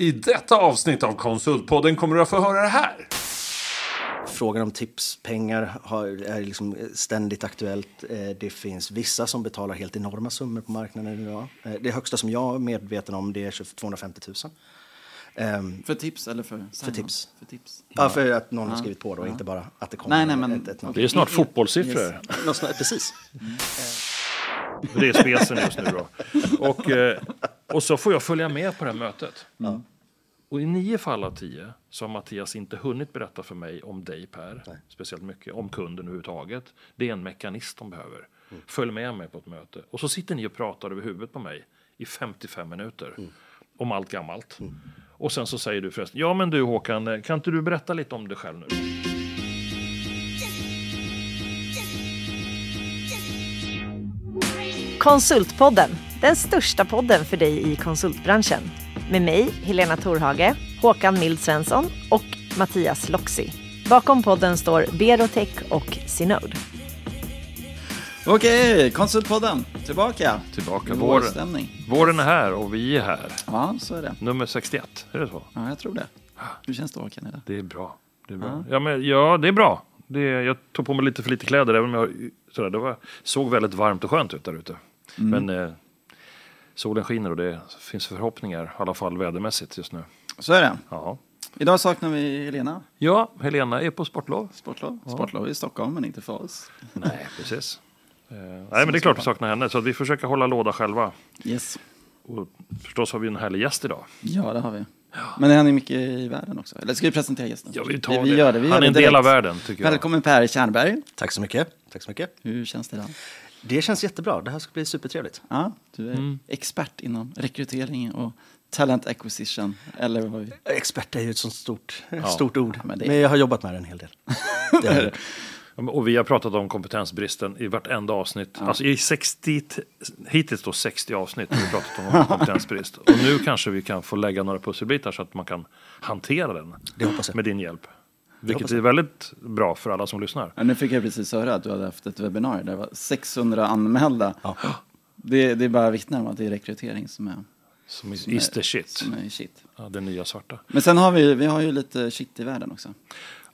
I detta avsnitt av Konsultpodden kommer du att få höra det här. Frågan om tipspengar har, är liksom ständigt aktuellt. Eh, Det finns vissa som betalar helt enorma summor på marknaden idag. Eh, Det högsta som jag är medveten om det är 250 000. Ehm, För tips eller för? För tips. För tips. Ja, för att någon har skrivit på då, inte bara att det kommer Nej, nej, men- ett, ett namn. Det är snart fotbollssiffror. Yes. Precis. Det är spesen just nu då. Och, eh, och så får jag följa med på det här mötet. Och i nio fall av tio så har Mattias inte hunnit berätta för mig om dig Per, speciellt mycket, om kunden överhuvudtaget. Det är en mekanism de behöver. Följ med mig på ett möte. Och så sitter ni och pratar över huvudet på mig i 55 minuter. Om allt gammalt. Och sen så säger du förresten, ja men du Håkan, kan inte du berätta lite om dig själv nu? Konsultpodden, den största podden för dig i konsultbranschen. Med mig, Helena Torhage, Håkan Mild Svensson och Mattias Loxi. Bakom podden står Berotech och Synode. Okej, Konsultpodden, tillbaka. Tillbaka. Vår, våren är här och vi är här. Ja, så är det. Nummer 61, är det så? Ja, jag tror det. Hur känns det Håkan idag? Det är bra. Det är bra. Ja, men, ja, det är bra. Det är, jag tog på mig lite för lite kläder, även om jag sådär, det var, såg väldigt varmt och skönt ut där ute. Men eh, solen skiner och det finns förhoppningar, i alla fall vädermässigt just nu. Så är det. Ja, Idag saknar vi Helena. ja Helena är på sportlov. Sportlov. Sportlov i Stockholm, men inte för oss. Nej, precis. Eh, nej, men det är klart vi saknar henne, så att vi försöker hålla låda själva. Yes. Och förstås har vi en härlig gäst idag. Ja, det har vi. Men det händer mycket i världen också. Eller ska vi presentera gästen? Ja, vi tar vi det. Gör det. Vi Han gör är en del av världen, tycker jag. Välkommen Per Tjärnberg. Tack så mycket. Tack så mycket. Hur känns det idag? Det känns jättebra. Det här ska bli supertrevligt. Ja, du är Mm. expert inom rekrytering och talent acquisition. Eller vad vi... Expert är ju ett sånt stort, stort ord. men men, det- jag har jobbat med det en hel del. Det. Ja, men- Och vi har pratat om kompetensbristen i vartenda avsnitt. Alltså i 60, t- hittills då 60 avsnitt har vi pratat om kompetensbrist. Och nu kanske vi kan få lägga några pusselbitar så att man kan hantera den. Det hoppas jag. Med din hjälp. Vilket är väldigt bra för alla som lyssnar. Ja, nu fick jag precis höra att du hade haft ett webbinarium där det var 600 anmälda. Det, det är bara vittnar om att det är rekrytering som är, Som is, is the shit. som är shit. Ja, det nya svarta. Men sen har vi, vi har ju lite shit i världen också.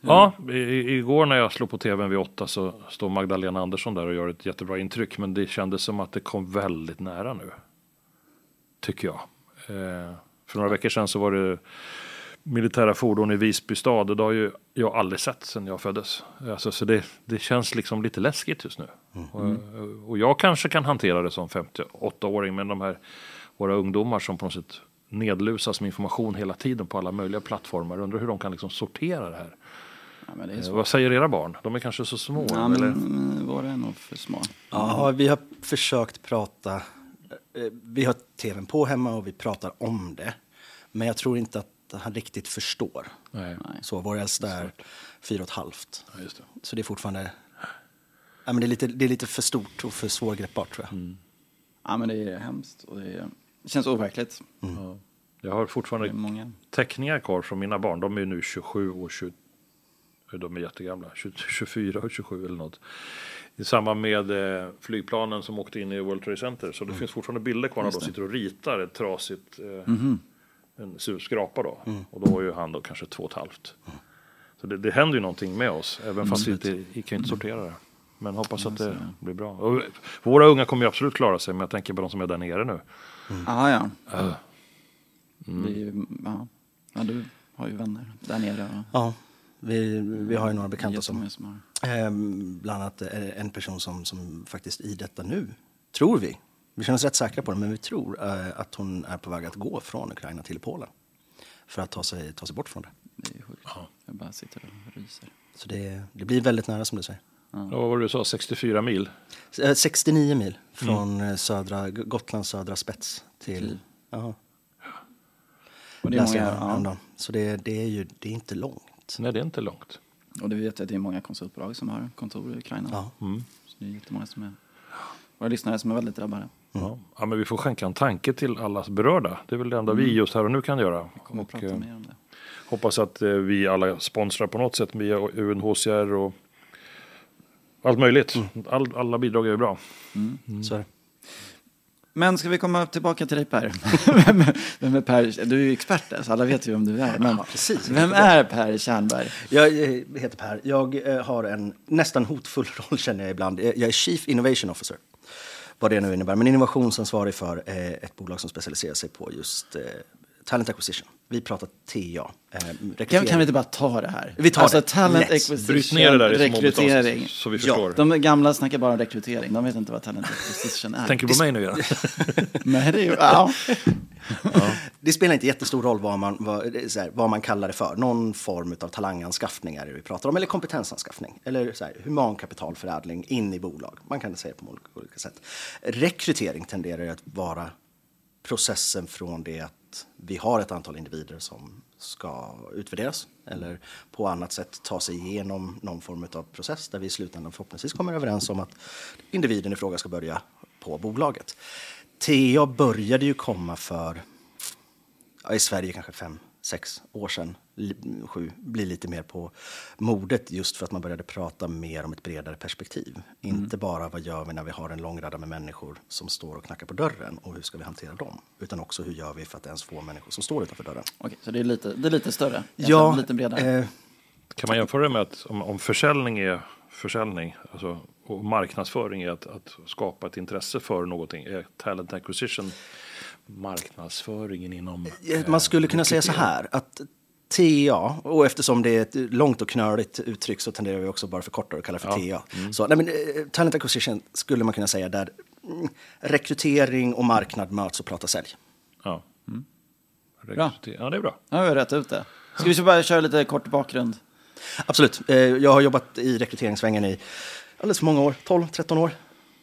Ja, i, igår när jag slog på tvn vid åtta så står Magdalena Andersson där och gör ett jättebra intryck. Men det kändes som att det kom väldigt nära nu. Tycker jag. Eh, för några veckor sedan så var det militära fordon i Visby stad. Det har ju jag aldrig sett sedan jag föddes. Alltså, så det, det känns liksom lite läskigt just nu. Och, och jag kanske kan hantera det som 58-åring. Men de här våra ungdomar som på något sätt nedlusas med information hela tiden på alla möjliga plattformar. Undrar hur de kan liksom sortera det här. Ja, men det är Eh. Vad säger era barn? De är kanske så små? Ja, eller? men våra är nog för små. Ja, vi har försökt prata. eh, Vi har tvn på hemma och vi pratar om det. Men jag tror inte att han riktigt förstår. Nej. Så vår äldsta är fyra och ett halvt. Ja, just det. Så det är fortfarande... Ja, men det, är lite, det är lite för stort och för svårgreppbart tror jag. Ja, men det är hemskt och det, är, det känns overkligt. Ja. Jag har fortfarande många. teckningar kvar från mina barn. De är nu 27 och 20. De är jättegamla. 20, 24 och 27 eller något. I samband med eh, flygplanen som åkte in i World Trade Center. Så det finns fortfarande bilder kvar när de sitter och ritar ett trasigt eh, en sur skrapa då. Och då var ju han då kanske två och ett halvt. Så det, det händer ju någonting med oss. Även fast vi inte vi kan inte sortera det. Men hoppas att det blir bra. Och våra unga kommer ju absolut klara sig. Men jag tänker på de som är där nere nu. Ah, ja, ja. Det är ju, ja. ja, du har ju vänner där nere. Och Ja, vi, vi har ju några bekanta som... som har. Ehm, bland annat eh, en person som, som faktiskt i detta nu, tror vi, vi känner oss rätt säkra på det, men vi tror eh, att hon är på väg att gå från Ukraina till Polen. För att ta sig, ta sig bort från det. Det är sjukt. Jag bara sitter och ryser. Så det, det blir väldigt nära som du säger. Ja, vad var det du sa? 64 mil? Eh, 69 mil från eh, södra, Gotlands södra spets till... Till- Ja, Och det är många, ja. Så det, det är ju det är inte långt. Nej, det är inte långt. Och det vet jag att det är många konsultbolag som har kontor i Ukraina. Ja. Så det är jättemånga som är, våra lyssnare som är väldigt drabbade. Ja. ja, men vi får skänka en tanke till alla berörda. Det är väl det enda vi just här och nu kan göra. Kommer att Och, prata eh, mer om det. hoppas att eh, vi alla sponsrar på något sätt via UNHCR och allt möjligt. All, alla bidrag är ju bra. Så är det. Men ska vi komma tillbaka till dig Per? vem, vem är Per? Du är ju expert där, så alla vet ju vem du är. Men precis. vem är Per Tjärnberg? Jag eh, heter Per. Jag eh, har en nästan hotfull roll känner jag ibland. Eh, Jag är Chief Innovation Officer. Vad det nu innebär. Men innovationsansvarig för eh, ett bolag som specialiserar sig på just eh, talent acquisition. Vi pratar TA. Eh, Kan, kan vi inte bara ta det här? Vi tar alltså, det. talent acquisition, Bryt ner det där rekrytering. avsnitt, så vi Ja, förstår. De gamla snackar bara om rekrytering, de vet inte vad talent acquisition är. Tänker på mig nu igen. Nej, det är ju, ja. Det spelar inte jättestor roll vad man, vad, så här, vad man kallar det för. Någon form av talanganskaffning är det vi pratar om. Eller kompetensanskaffning. Eller så här, humankapitalförädling in i bolag. Man kan säga det på olika, olika sätt. Rekrytering tenderar att vara processen från det att vi har ett antal individer som ska utvärderas eller på annat sätt ta sig igenom någon form av process där vi i slutändan förhoppningsvis kommer överens om att individen i fråga ska börja på bolaget. TA började ju komma för ja, i Sverige kanske fem, sex år sedan, sju, blir lite mer på modet just för att man började prata mer om ett bredare perspektiv. Inte bara vad gör vi när vi har en lång radda med människor som står och knackar på dörren och hur ska vi hantera dem? Utan också hur gör vi för att ens få människor som står utanför dörren? Okej, så det är lite, det är lite större? Ja, lite bredare? eh, Kan man jämföra det med att om, om försäljning är försäljning alltså, och marknadsföring är att, att skapa ett intresse för någonting. Är talent acquisition marknadsföringen inom... Ja, eh, Man skulle kunna säga så här att TA, och eftersom det är ett långt och knöligt uttryck så tenderar vi också bara förkorta och kalla det för TA. Så, nej, men, eh, talent acquisition skulle man kunna säga där mm, rekrytering och marknad möts och pratar sälj. Ja. Bra. ja, det är bra. Ja, vi har rätt ut det. Ska vi så bara köra lite kort bakgrund? Absolut. Eh, Jag har jobbat i rekryteringssvängen i alldeles för många år, 12-13 år.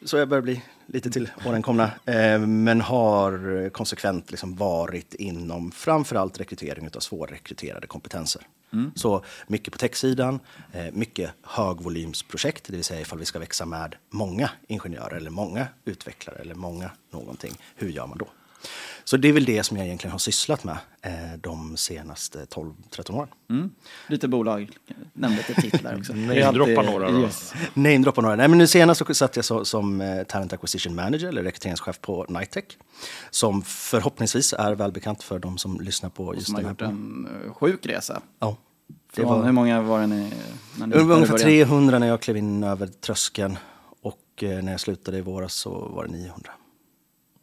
Så jag börjar bli lite till åren komna. Eh, Men har konsekvent liksom varit inom framförallt rekrytering av svårrekryterade kompetenser. Så mycket på techsidan, eh, mycket högvolymsprojekt, det vill säga ifall vi ska växa med många ingenjörer eller många utvecklare eller många någonting. Hur gör man då? Så det är väl det som jag egentligen har sysslat med eh, de senaste 12-13 åren. Mm. Lite bolag, nämnde lite titlar också. Namedroppa några då. Yes. Namedroppa några. Nej, men nu senast så satt jag så, som eh, Talent Acquisition Manager, eller rekryteringschef på Nitec. Som förhoppningsvis är välbekant för de som lyssnar på just Som har den här gjort podden. en eh, sjuk resa. Ja. Det var, Hur många var det ni? När ni ungefär började? 300 när jag klev in över tröskeln. Och eh, när jag slutade i våras så var det 900.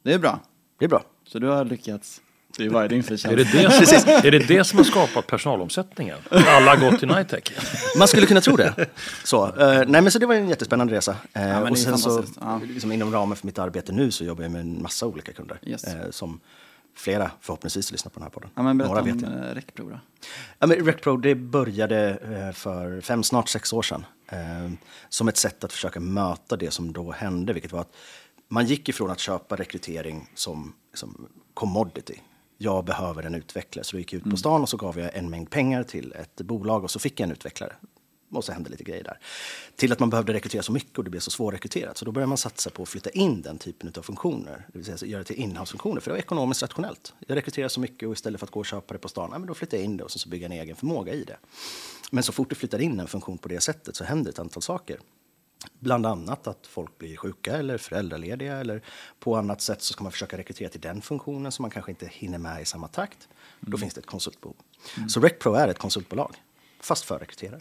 Det är bra. Det är bra. Så du har lyckats. Det är varje din Är förtjänst. det det, som, är det det som har skapat personalomsättningen? Alla har gått till Nitec? Man skulle kunna tro det. Så, eh, nej, men så det var en jättespännande resa. Men det är och sen så. Ja. liksom inom ramen för mitt arbete nu så jobbar jag med en massa olika kunder. Yes. Eh, som flera förhoppningsvis lyssnar på den här podden. Ja, men berätta Några om vet jag. Recpro då. Ja, men RecPro det började för fem, snart sex år sedan. Som ett sätt att försöka möta det som då hände, vilket var att man gick ifrån att köpa rekrytering som, som commodity. Jag behöver en utvecklare, så då gick jag ut på stan och så gav jag en mängd pengar till ett bolag och så fick jag en utvecklare. Och så hände lite grejer där. Till att man behövde rekrytera så mycket och det blev så svårrekryterat. Så då började man satsa på att flytta in den typen av funktioner. Det vill säga göra det till inhouse-funktioner, för det var ekonomiskt rationellt. Jag rekryterar så mycket och istället för att gå och köpa det på stan, ja, men då flyttar jag in det och så bygger jag en egen förmåga i det. Men så fort du flyttar in en funktion på det sättet så händer ett antal saker. Bland annat att folk blir sjuka eller föräldralediga eller på annat sätt så ska man försöka rekrytera till den funktionen som man kanske inte hinner med i samma takt. Då finns det ett konsultbehov. Så RecPro är ett konsultbolag, fast för rekryterare.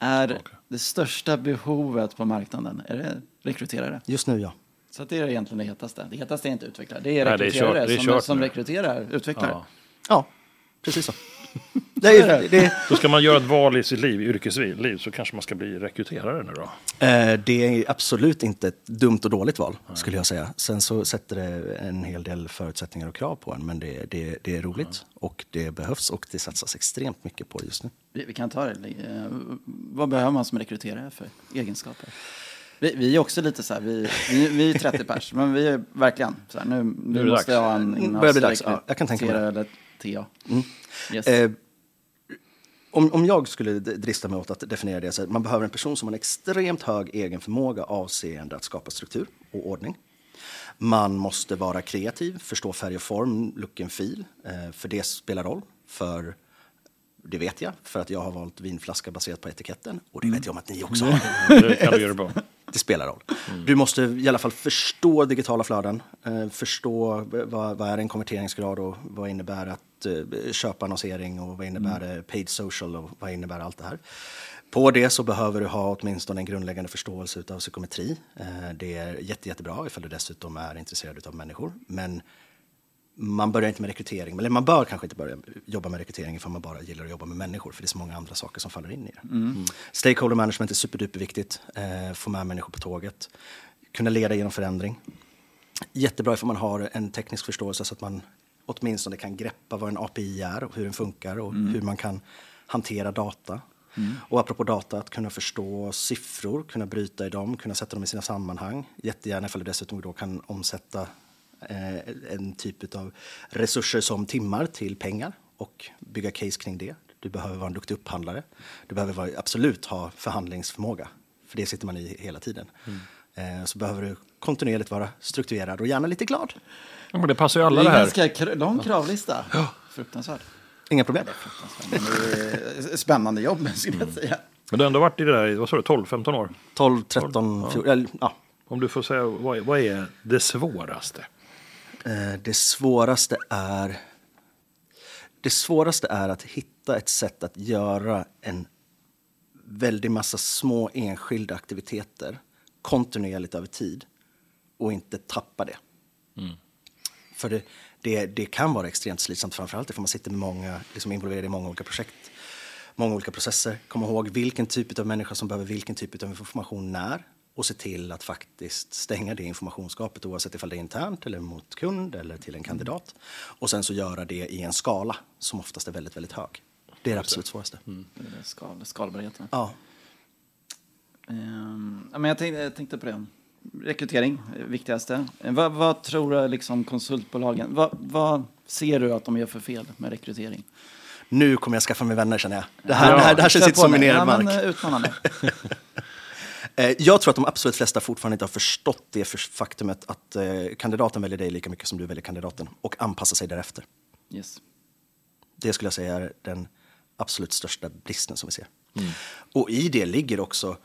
Är det största behovet på marknaden, är det rekryterare? Just nu, ja. Så att det är egentligen det hetaste. Det hetaste är inte utvecklare, det är Nej, det är rekryterare kört- det är som, som rekryterar utvecklare. Ja. Ja, precis så. Det är, det, Så ska man göra ett val i sitt liv, yrkesliv, så kanske man ska bli rekryterare nu då? Eh, Det är absolut inte ett dumt och dåligt val, skulle jag säga. Sen så sätter det en hel del förutsättningar och krav på en, men det, det, det är roligt och det behövs och det satsas extremt mycket på det just nu. Vi, vi kan ta det. Eh, vad behöver man som rekryterare för egenskaper? Vi, vi är också lite så här, vi, vi, vi är 30 pers, men vi är verkligen så här, nu, nu det måste jag ha en Mm, börjar bli dags. Ja, jag kan tänka mig det. eller TA. Yes. Eh, om, om jag skulle drista mig åt att definiera det så att man behöver en person som har en extremt hög egen förmåga avseende att skapa struktur och ordning. Man måste vara kreativ, förstå färg och form, look and feel, eh, för det spelar roll. För det vet jag, för att jag har valt vinflaska baserat på etiketten. Och det vet jag om att ni också har. Det kan du göra bra. Det spelar roll. Du måste i alla fall förstå digitala flöden, eh, förstå vad, vad är en konverteringsgrad och vad innebär att eh, köpa annonsering och vad innebär mm. paid social och vad innebär allt det här. På det så behöver du ha åtminstone en grundläggande förståelse av psykometri. Eh, det är jätte, jättebra ifall du dessutom är intresserad av människor. Men man börjar inte med rekrytering, eller man bör kanske inte börja jobba med rekrytering ifall man bara gillar att jobba med människor, för det är så många andra saker som faller in i det. Mm. Stakeholder management är superduperviktigt, eh, få med människor på tåget, kunna leda genom förändring. Jättebra ifall man har en teknisk förståelse så att man åtminstone kan greppa vad en API är och hur den funkar och mm. hur man kan hantera data. Mm. Och apropå data, att kunna förstå siffror, kunna bryta i dem, kunna sätta dem i sina sammanhang. Jättegärna ifall du dessutom då kan omsätta en typ av resurser som timmar till pengar och bygga case kring det. Du behöver vara en duktig upphandlare. Du behöver vara, absolut ha förhandlingsförmåga, för det sitter man i hela tiden. Mm. Så behöver du kontinuerligt vara strukturerad och gärna lite glad. Ja, men det passar ju alla det, här. Det är en ganska lång kravlista. Ja. Fruktansvärt. Inga problem. Det är spännande jobb, skulle jag säga. Men du har ändå varit i det där, vad sa du, 12-15 år? 12, 13, 14, ja. Om du får säga, vad, vad är det svåraste? Eh, det svåraste är det svåraste är att hitta ett sätt att göra en väldig massa små enskilda aktiviteter kontinuerligt över tid och inte tappa det. Mm. För det, det, det, kan vara extremt slitsamt, framförallt ifall man sitter med många, liksom involverad i många olika projekt, många olika processer. Kom ihåg vilken typ av människa som behöver vilken typ av information när och se till att faktiskt stänga det informationsgapet oavsett ifall det är internt eller mot kund eller till en kandidat. Och sen så göra det i en skala som oftast är väldigt, väldigt hög. Det är det absolut svåraste. Mm. Det är skal, skalbarheten. Ja. Um, men jag tänkte, jag tänkte på det. Rekrytering, viktigaste. Vad, vad tror du liksom konsultbolagen, vad, vad ser du att de gör för fel med rekrytering? Nu kommer jag skaffa mig vänner känner jag. Det här, ja. det här, det här känns inte som min egen mark. Ja, utmanande. Eh, jag tror att de absolut flesta fortfarande inte har förstått det faktumet att eh, kandidaten väljer dig lika mycket som du väljer kandidaten och anpassar sig därefter. Yes. Det skulle jag säga är den absolut största bristen som vi ser. Mm. Och i det ligger också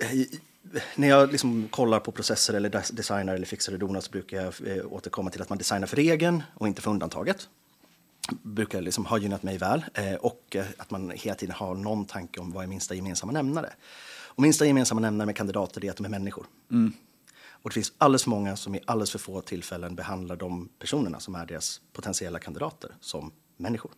eh, när jag liksom kollar på processer eller designar eller fixar och donar så brukar jag återkomma till att man designar för regeln och inte för undantaget. brukar liksom ha gynnat mig väl och att man hela tiden har någon tanke om vad är minsta gemensamma nämnare. Och minsta gemensamma nämnare med kandidater är att de är människor. Mm. Och det finns alldeles för många som i alldeles för få tillfällen behandlar de personerna som är deras potentiella kandidater som människor.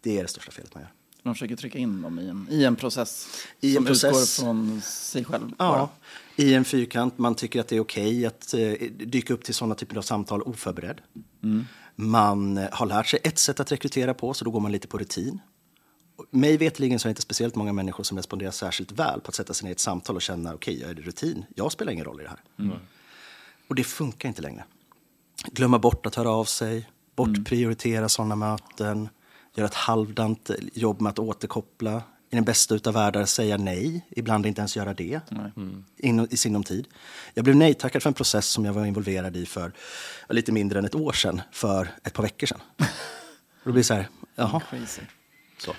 Det är det största felet man gör. De försöker trycka in dem i en, i en process I som en process, utgår från sig själv? Ja, bara. i en fyrkant. Man tycker att det är okej okay att eh, dyka upp till sådana typer av samtal oförberedd. Mm. Man har lärt sig ett sätt att rekrytera på, så då går man lite på rutin mig vetligen så är det inte speciellt många människor som responderar särskilt väl på att sätta sig ner i ett samtal och känna okej, okay, jag är det rutin. Jag spelar ingen roll i det här. Mm. Och det funkar inte längre. Glömma bort att höra av sig, bortprioritera mm. sådana möten, göra ett halvdant jobb med att återkoppla. I den bästa utav världar säga nej, ibland inte ens göra det mm. in, i sinom tid. Jag blev nej-tackad för en process som jag var involverad i för lite mindre än ett år sedan, för ett par veckor sedan. Och då blir det så här, jaha. Så.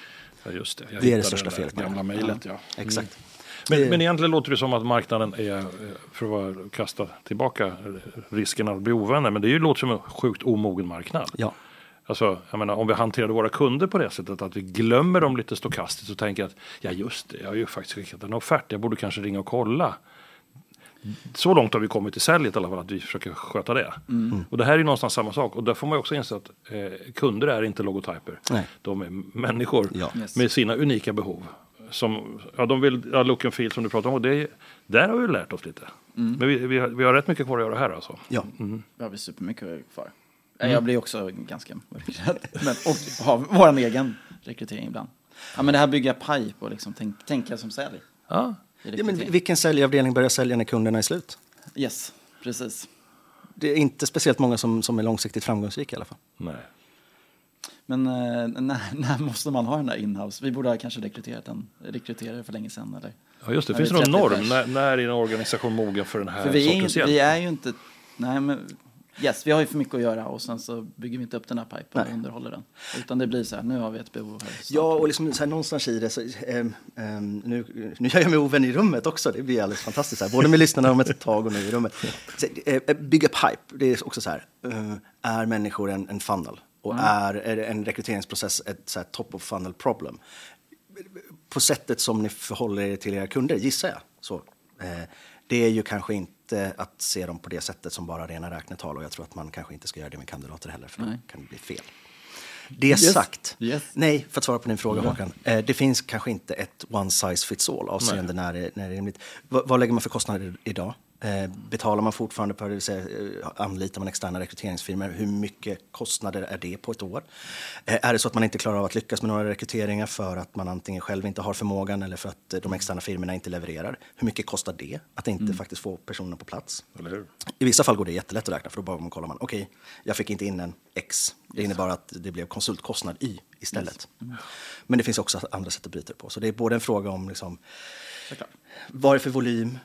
Ja, just det. Jag det är det största felet. Gamla mejlet, ja. ja. Exakt. Men, men egentligen låter det som att marknaden är, eh, för att kasta tillbaka risken att bli ovänner, men det låter som en sjukt omogen marknad. Ja. Alltså, jag menar, om vi hanterade våra kunder på det sättet att vi glömmer dem lite stokastiskt och tänker att ja just det, jag har ju faktiskt skickat en offert, jag borde kanske ringa och kolla så långt har vi kommit i säljet i alla fall, att vi försöker sköta det. Mm. Och det här är ju någonstans samma sak. Och där får man ju också inse att eh, kunder är inte logotyper. Nej. De är människor ja. med sina unika behov. Som, ja, de vill ja, look and feel som du pratar om. Och det, där har vi lärt oss lite. Mm. Men vi, vi, har, vi har rätt mycket kvar att göra här alltså. Ja, mm. vi har supermycket kvar. Mm. Jag blir också ganska mörkrädd. men, och har vår egen rekrytering ibland. Ja, men det här bygga pipe och liksom tänk, tänka som sälj. Ja. Ja, men vilken säljavdelning börjar sälja när kunderna är slut? Yes, precis. Det är inte speciellt många som, som är långsiktigt framgångsrika i alla fall. Nej. Men eh, när, när, måste man ha den där inhouse? Vi borde ha kanske rekryterat en rekryterare för länge sedan. Eller? Ja, just det. Finns det någon norm? När, när är en organisation mogen för den här för vi sortens är, hjälp? Vi är ju inte... Nej, men yes, vi har ju för mycket att göra och sen så bygger vi inte upp den här pipen och Nej. underhåller den. Utan det blir så här, nu har vi ett behov här. Ja, och liksom så här, någonstans i det, så, ehm, ehm, nu, nu gör jag mig ovän i rummet också, det blir alldeles fantastiskt, här. både med lyssnarna om ett tag och nu i rummet. Så, eh, bygga pipe, det är också så här, eh, är människor en, en funnel? Och är, är en rekryteringsprocess ett så här, top of funnel problem? På sättet som ni förhåller er till era kunder, gissar jag. Så, eh, det är ju kanske inte att se dem på det sättet som bara rena räknetal och jag tror att man kanske inte ska göra det med kandidater heller för Nej. då kan det bli fel. Det Yes. sagt, Yes. nej, för att svara på din fråga Håkan. Eh, det finns kanske inte ett one size fits all avseende när det, när det är rimligt. Vad, vad lägger man för kostnader idag? Eh, betalar man fortfarande på, det vill säga, eh, anlitar man externa rekryteringsfirmor? Hur mycket kostnader är det på ett år? Eh, är det så att man inte klarar av att lyckas med några rekryteringar för att man antingen själv inte har förmågan eller för att de externa firmorna inte levererar? Hur mycket kostar det att inte faktiskt få personerna på plats? I vissa fall går det jättelätt att räkna för då bara man kollar man, okej, jag fick inte in en X. Det innebar att det blev konsultkostnad Y istället. Men det finns också andra sätt att bryta det på. Så det är både en fråga om liksom, vad är för volym,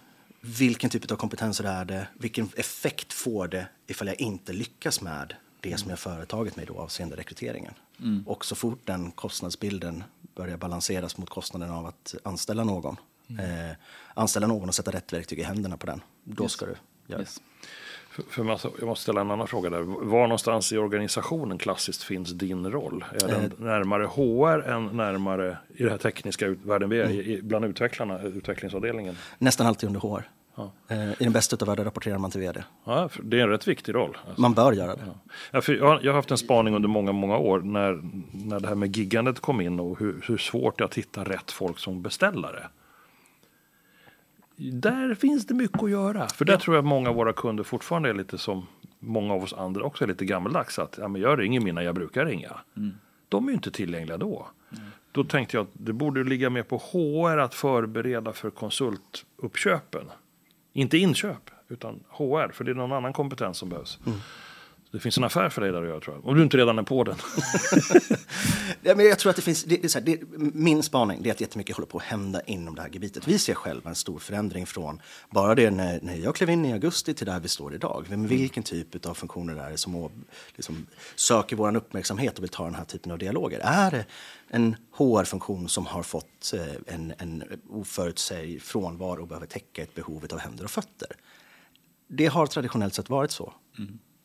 vilken typ av kompetenser är det, vilken effekt får det ifall jag inte lyckas med det som jag företagit mig då avseende rekryteringen. Och så fort den kostnadsbilden börjar balanseras mot kostnaden av att anställa någon, eh, anställa någon och sätta rätt verktyg i händerna på den, då ska du göra det. Yes. För, jag måste ställa en annan fråga där. Var någonstans i organisationen klassiskt finns din roll? Är den närmare HR än närmare i den här tekniska världen vi är i, bland utvecklarna, utvecklingsavdelningen? Nästan alltid under HR. Ja. Eh, I den bästa av världar rapporterar man till vd. Ja, det är en rätt viktig roll. Alltså. Man bör göra det. Ja, för jag, har- jag har haft en spaning under många, många år när, när det här med giggandet kom in och hur, hur svårt det är att hitta rätt folk som beställare. Där finns det mycket att göra. För där tror jag att många av våra kunder fortfarande är lite som många av oss andra också är lite gammaldags. Att ja, men jag ringer mina jag brukar ringa. De är ju inte tillgängliga då. Då tänkte jag att det borde ligga mer på HR att förbereda för konsultuppköpen. Inte inköp, utan HR. För det är någon annan kompetens som behövs. Det finns en affär för dig där att göra tror jag. Om du inte redan är på den. Ja, men jag tror att det finns, det, det är så här, det, min spaning det är att jättemycket håller på att hända inom det här gebitet. Vi ser själva en stor förändring från bara det när, när jag klev in i augusti till där vi står idag. Men vilken typ av funktioner är det som liksom, söker vår uppmärksamhet och vill ta den här typen av dialoger? Är det en HR-funktion som har fått eh, en, en oförutsäg frånvaro och behöver täcka ett behov av händer och fötter? Det har traditionellt sett varit så.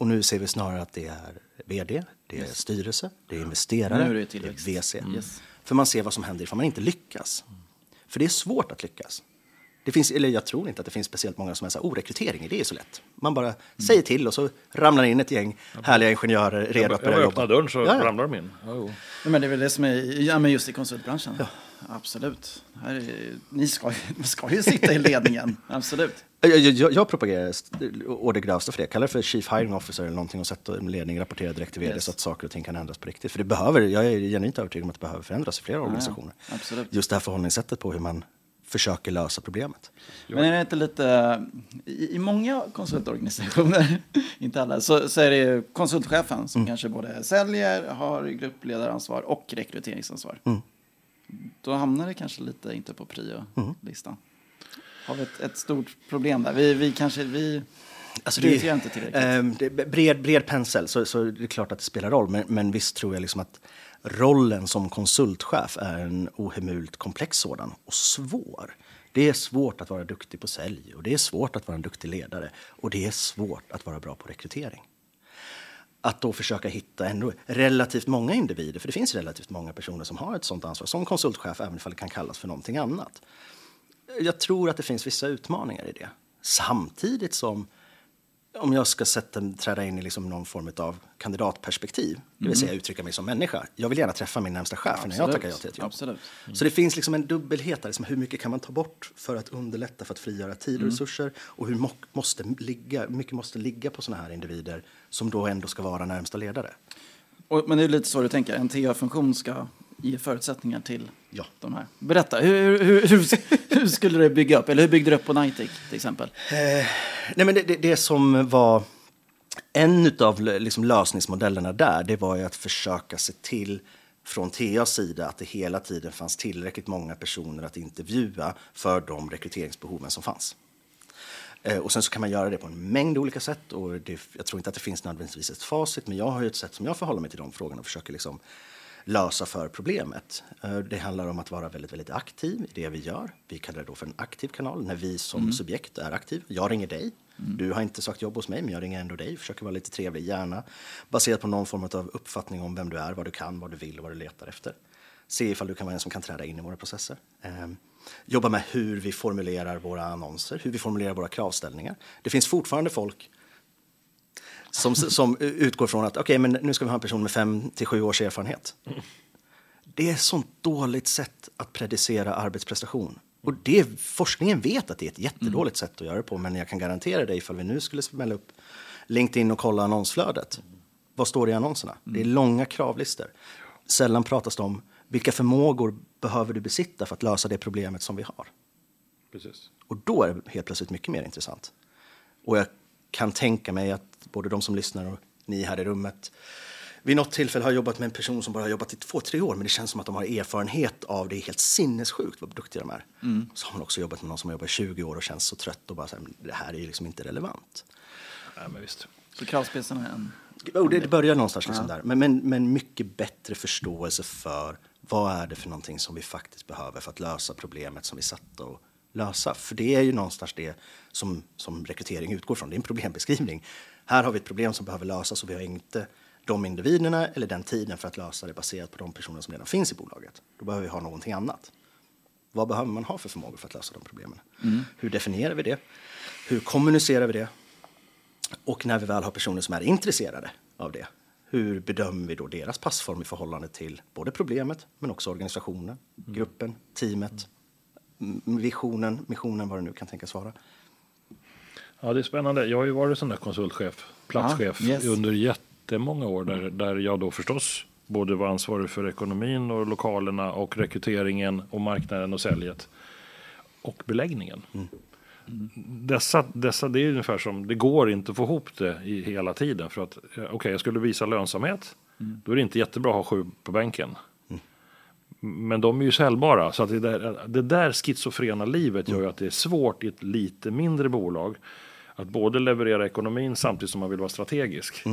Och nu ser vi snarare att det är vd, det är styrelse, det är investerare, Nu är det det är. VC. Yes. För man ser vad som händer ifall man inte lyckas. För det är svårt att lyckas. Det finns, eller jag tror inte att det finns speciellt många som är så här, oh, rekrytering, det är så lätt. Man bara säger till och så ramlar in ett gäng härliga ingenjörer redo att Jag börja jobba. öppnar dörren så Ja, ja. ramlar de in. Ja. Nej, Men det är väl det som är, ja men just i konsultbranschen. Absolut. Är, ni ska, ska ju sitta i ledningen, absolut. Jag, jag, jag, propagerar å det grövsta för det. Jag kallar det för Chief Hiring Officer eller någonting och sätta en ledning rapportera direkt till vd Yes. så att saker och ting kan ändras på riktigt. För det behöver, jag är genuint övertygad om att det behöver förändras i flera organisationer. absolut. Just det här förhållningssättet på hur man försöker lösa problemet. Men är det inte lite, i, i många konsultorganisationer, inte alla, så, så är det konsultchefen som kanske både säljer, har gruppledaransvar och rekryteringsansvar. Då hamnar det kanske lite inte på prio-listan. Har vi ett, ett stort problem där? Vi, vi kanske, vi Alltså prioriterar inte tillräckligt. det är bred, bred pensel, så, så det är klart att det spelar roll. Men, men visst tror jag liksom att rollen som konsultchef är en ohemult komplex sådan och svår. Det är svårt att vara duktig på sälj och det är svårt att vara en duktig ledare och det är svårt att vara bra på rekrytering. Att då försöka hitta ändå relativt många individer, för det finns relativt många personer som har ett sånt ansvar som konsultchef, även om det kan kallas för någonting annat. Jag tror att det finns vissa utmaningar i det. Samtidigt som om jag ska sätta, träda in i liksom någon form av kandidatperspektiv, det vill säga uttrycka mig som människa. Jag vill gärna träffa min närmsta chef när jag tackar ja till ett jobb. Absolut. Så det finns liksom en dubbelhet där, liksom hur mycket kan man ta bort för att underlätta för att frigöra tid och resurser och hur måste ligga, mycket måste ligga på sådana här individer som då ändå ska vara närmsta ledare. Och, men det är lite så du tänker, en TA-funktion ska ge förutsättningar till Ja. de här. Berätta, hur, hur, hur, hur skulle du bygga upp, eller hur byggde du upp på Nightic till exempel? Nej, men det, det, det som var en av liksom lösningsmodellerna där, det var ju att försöka se till från TAs sida att det hela tiden fanns tillräckligt många personer att intervjua för de rekryteringsbehoven som fanns. Eh, och sen så kan man göra det på en mängd olika sätt. Och det, jag tror inte att det finns nödvändigtvis ett facit, men jag har ju ett sätt som jag förhåller mig till de frågorna och försöker liksom lösa för problemet. Eh, Det handlar om att vara väldigt, väldigt aktiv i det vi gör. Vi kallar det då för en aktiv kanal, när vi som subjekt är aktiv. Jag ringer dig. Du har inte sökt jobb hos mig, men jag ringer ändå dig. Försöker vara lite trevlig, gärna baserat på någon form av uppfattning om vem du är, vad du kan, vad du vill och vad du letar efter. Se ifall du kan vara en som kan träda in i våra processer. Eh, jobba med hur vi formulerar våra annonser, hur vi formulerar våra kravställningar. Det finns fortfarande folk som, som utgår från att okej, men nu ska vi ha en person med fem till sju års erfarenhet. Det är ett sånt dåligt sätt att predicera arbetsprestation. Och det, forskningen vet att det är ett jättedåligt sätt att göra det på, men jag kan garantera dig ifall vi nu skulle smälla upp LinkedIn och kolla annonsflödet. Vad står det i annonserna? Det är långa kravlistor. Sällan pratas det om vilka förmågor behöver du besitta för att lösa det problemet som vi har. Precis. Och då är det helt plötsligt mycket mer intressant. Och jag kan tänka mig att både de som lyssnar och ni här i rummet vid något tillfälle har jobbat med en person som bara har jobbat i två, tre år, men det känns som att de har erfarenhet av det. är helt sinnessjukt vad duktiga de är. Så har man också jobbat med någon som har jobbat i 20 år och känns så trött och bara så här, det här är ju liksom inte relevant. Nej, men visst. Så kravspecen är en... Oh, det, det börjar någonstans liksom där. Men, men, men mycket bättre förståelse för vad är det för någonting som vi faktiskt behöver för att lösa problemet som vi satt att lösa. För det är ju någonstans det som, som rekrytering utgår från. Det är en problembeskrivning. Här har vi ett problem som behöver lösas och vi har inte de individerna eller den tiden för att lösa det baserat på de personer som redan finns i bolaget. Då behöver vi ha någonting annat. Vad behöver man ha för förmågor för att lösa de problemen? Hur definierar vi det? Hur kommunicerar vi det? Och när vi väl har personer som är intresserade av det, hur bedömer vi då deras passform i förhållande till både problemet men också organisationen, gruppen, teamet, visionen, missionen, vad det nu kan tänkas vara. Ja, det är spännande. Jag har ju varit sån där konsultchef, platschef Ja, yes. under jättemånga år där, där jag då förstås både var ansvarig för ekonomin och lokalerna och rekryteringen och marknaden och säljet och beläggningen. Dessa, dessa, det är ungefär som, det går inte att få ihop det i hela tiden för att eh, okej, jag skulle visa lönsamhet, då är det inte jättebra att ha sju på bänken. Men de är ju säljbara, så att det, där, det där schizofrena livet gör ju att det är svårt i ett lite mindre bolag att både leverera ekonomin samtidigt som man vill vara strategisk.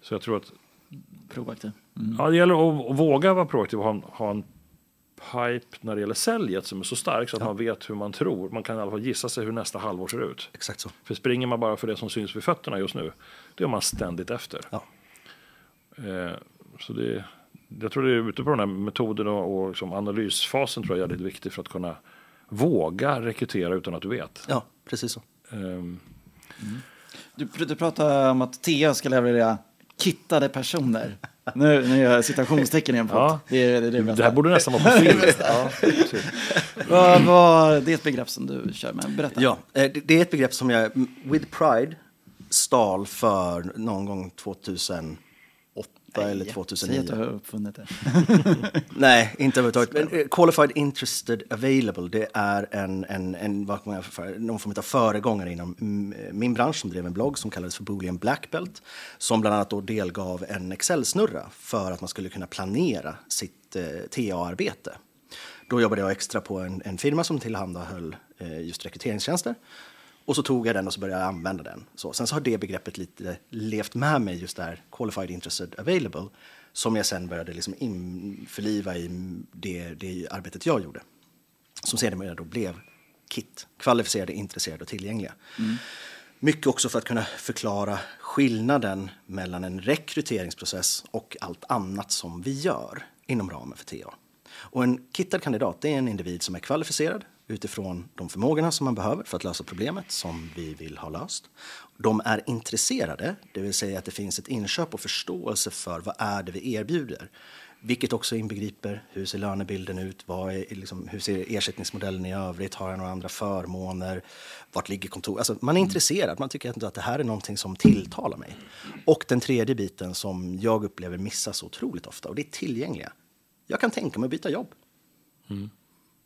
Så jag tror att Proaktiv. ja, det gäller att, att våga vara proaktiv och ha en, ha en pipe när det gäller säljet som är så stark så att man vet hur man tror. Man kan i alla fall gissa sig hur nästa halvår ser ut. Exakt så. För springer man bara för det som syns vid fötterna just nu, då är man ständigt efter. Ja. Eh, så det, jag tror det är ute på den här metoden och, och liksom analysfasen tror jag är lite viktig för att kunna våga rekrytera utan att du vet. Ja, precis så. Du, du pratar om att Tea ska leverera kittade personer. Nu, nu gör jag citationstecken igen på Ja. det. Det, det, det bästa. här borde nästan vara på film. ja. Vad, vad, det är ett begrepp som du kör med. Berätta. Ja, eh, det det är ett begrepp som jag with pride stal för någon gång 2008 eller Säg 2009. att du har uppfunnit det. Nej, inte överhuvudtaget. Men eh, qualified interested available, det är en, en, en vad man för, någon form av föregångare inom mm, min bransch som drev en blogg som kallades för Boolean Black Belt. Som bland annat då delgav en Excel-snurra för att man skulle kunna planera sitt eh, TA-arbete. Då jobbade jag extra på en, en firma som tillhandahöll eh, just rekryteringstjänster. Och så tog jag den och så började jag använda den. Så, sen så har det begreppet lite levt med mig, just där qualified interested available, som jag sen började liksom införliva i det, det arbetet jag gjorde. Som sedermera då blev KIT, kvalificerade, intresserade och tillgängliga. Mycket också för att kunna förklara skillnaden mellan en rekryteringsprocess och allt annat som vi gör inom ramen för TA. Och en kittad kandidat är en individ som är kvalificerad utifrån de förmågorna som man behöver för att lösa problemet som vi vill ha löst. De är intresserade, det vill säga att det finns ett inköp och förståelse för vad är det vi erbjuder. Vilket också inbegriper hur ser lönebilden ut, vad är, liksom, hur ser ersättningsmodellen i övrigt, har jag några andra förmåner, vart ligger kontoret? Alltså, man är intresserad, man tycker att det här är någonting som tilltalar mig. Och den tredje biten som jag upplever missas otroligt ofta och det är tillgängliga. Jag kan tänka mig att byta jobb.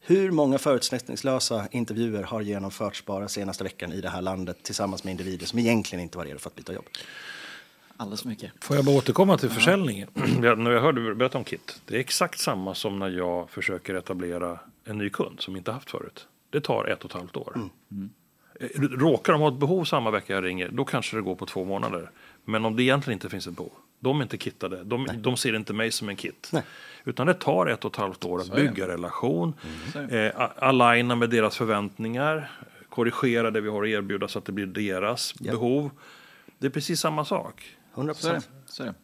Hur många förutsättningslösa intervjuer har genomförts bara senaste veckan i det här landet tillsammans med individer som egentligen inte var redo för att byta jobb? Alldeles mycket. Får jag bara återkomma till försäljningen? Jag- När jag hörde berätta om Kit. Det är exakt samma som när jag försöker etablera en ny kund som inte haft förut. Det tar ett och ett halvt år. Eh, Råkar de ha ett behov samma vecka jag ringer, då kanske det går på två månader. Men om det egentligen inte finns ett behov, de är inte kittade, de, de ser inte mig som en kit. Nej. Utan det tar ett och ett halvt år att bygga relation, är eh, aligna med deras förväntningar, korrigera det vi har att erbjuda så att det blir deras Ja. behov. Det är precis samma sak. 100 Så är det. procent.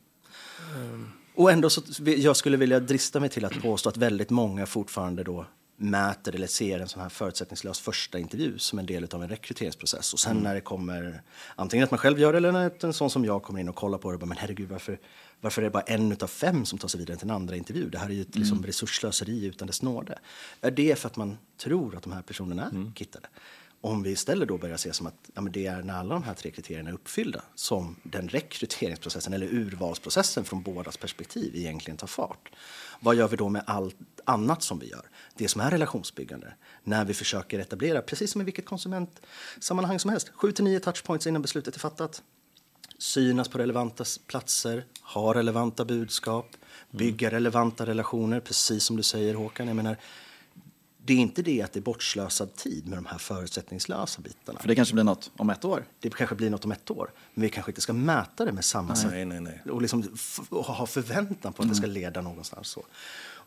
Det. Och ändå så jag skulle vilja drista mig till att påstå att väldigt många fortfarande då mäter eller ser en sån här förutsättningslös första intervju som en del av en rekryteringsprocess. Och sen när det kommer, antingen att man själv gör det eller när en sån som jag kommer in och kollar på det och bara, men herregud varför, varför är det bara en utav fem som tar sig vidare till en andra intervju? Det här är ju ett liksom, resursslöseri utan dess nåde. Är det för att man tror att de här personerna är kittade? Om vi istället då börjar se som att ja, det är när alla de här tre kriterierna är uppfyllda som den rekryteringsprocessen eller urvalsprocessen från bådas perspektiv egentligen tar fart. Vad gör vi då med allt annat som vi gör? Det som är relationsbyggande. När vi försöker etablera, precis som i vilket konsumentsammanhang som helst, 7-9 touchpoints innan beslutet är fattat. Synas på relevanta platser, ha relevanta budskap, bygga relevanta relationer, precis som du säger Håkan. Jag menar, det är inte det att det är bortslösad tid med de här förutsättningslösa bitarna. För det kanske blir något om ett år. Det kanske blir något om ett år, men vi kanske inte ska mäta det med samma sätt. Nej, nej, nej. Och, liksom och ha förväntan på att det ska leda någonstans. Så.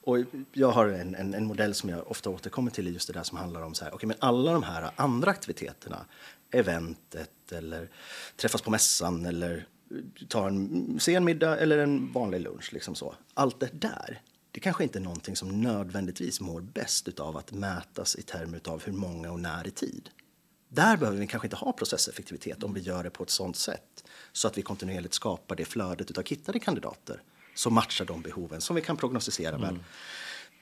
Och jag har en, en, en modell som jag ofta återkommer till just det där som handlar om så här, okay, men alla de här andra aktiviteterna, eventet eller träffas på mässan eller ta en sen middag eller en vanlig lunch. Liksom så. Allt det där, det kanske inte är någonting som nödvändigtvis mår bäst av att mätas i termer av hur många och när i tid. Där behöver vi kanske inte ha processeffektivitet om vi gör det på ett sådant sätt så att vi kontinuerligt skapar det flödet av kittade kandidater som matchar de behoven som vi kan prognostisera med.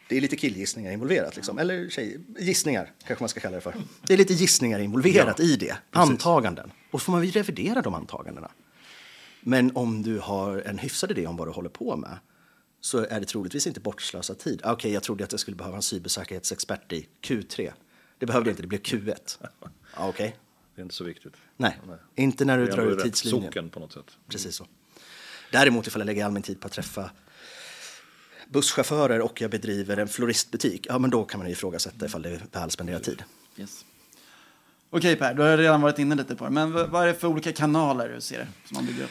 Det är lite killgissningar involverat, liksom. eller tjej, gissningar kanske man ska kalla det för. Det är lite gissningar involverat i det, antaganden. Och får man ju revidera de antagandena. Men om du har en hyfsad idé om vad du håller på med så är det troligtvis inte bortslösad tid. Ah, Okej, jag trodde att jag skulle behöva en cybersäkerhetsexpert i Q3. Det behövde jag inte, det blev Q1. Ah, Okej, Det är inte så viktigt. nej. Inte när du drar ut tidslinjen. socken på något sätt. Precis så. Däremot ifall jag lägger all min tid på att träffa busschaufförer och jag bedriver en floristbutik, ja men då kan man ju ifrågasätta ifall det är väl spenderad tid. Yes. Okej Per, du har redan varit inne lite på det. Men vad vad är det för olika kanaler du ser som man bygger upp?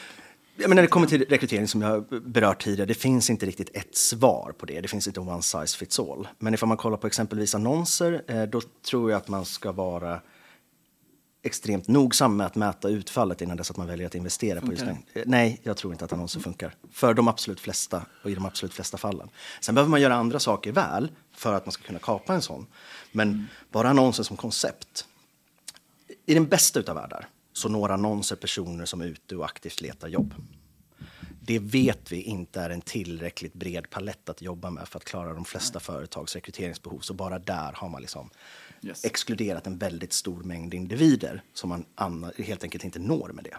Ja, men när det kommer till rekrytering som jag berört tidigare, det finns inte riktigt ett svar på det. Det finns inte one size fits all. Men ifall man kollar på exempelvis annonser, eh, då tror jag att man ska vara extremt nogsam med att mäta utfallet innan dess att man väljer att investera på just Funkar den. Eh, Nej, jag tror inte att annonser funkar. För de absolut flesta och i de absolut flesta fallen. Sen behöver man göra andra saker väl för att man ska kunna kapa en sån. Men bara annonser som koncept. I den bästa utav världar så når annonser personer som är ute och aktivt letar jobb. Det vet vi inte är en tillräckligt bred palett att jobba med för att klara de flesta företags rekryteringsbehov. Så bara där har man liksom Yes. exkluderat en väldigt stor mängd individer som man helt enkelt inte når med det.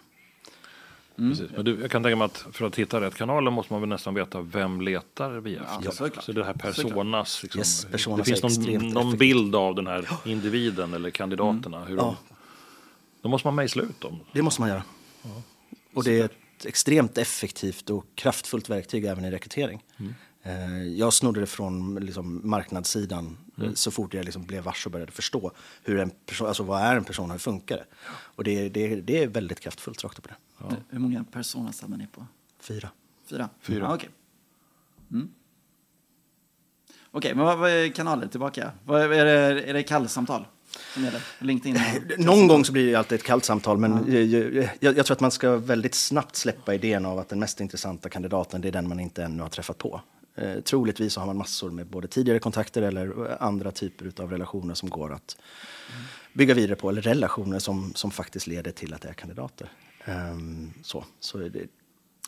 Precis. Men du, jag kan tänka mig att för att hitta rätt kanaler måste man väl nästan veta vem letar vi efter. Ja, såklart. Så det här personas, liksom, Yes, personas det finns någon, någon bild av den här individen eller kandidaterna. Hur de, Ja. Då måste man mejsla ut dem. Det måste man göra. Och det är ett extremt effektivt och kraftfullt verktyg även i rekrytering. Eh, Jag snodde det från liksom, marknadssidan eh, så fort jag liksom blev varse och började förstå hur en person, alltså, vad är en person och hur funkar det. Och det, det, det är väldigt kraftfullt rakt upp på det. Hur många personer hade ni på? Fyra. Fyra? Fyra. Ja, Okej, mm. Okej, men vad, vad är kanaler tillbaka? Vad är, är, det, är det kallsamtal? LinkedIn? Någon gång så blir det alltid ett kallt samtal, men jag, jag, jag tror att man ska väldigt snabbt släppa idén av att den mest intressanta kandidaten det är den man inte ännu har träffat på. Eh, troligtvis har man massor med både tidigare kontakter eller andra typer av relationer som går att bygga vidare på, eller relationer som, som faktiskt leder till att det är kandidater. Ehm, så, så det,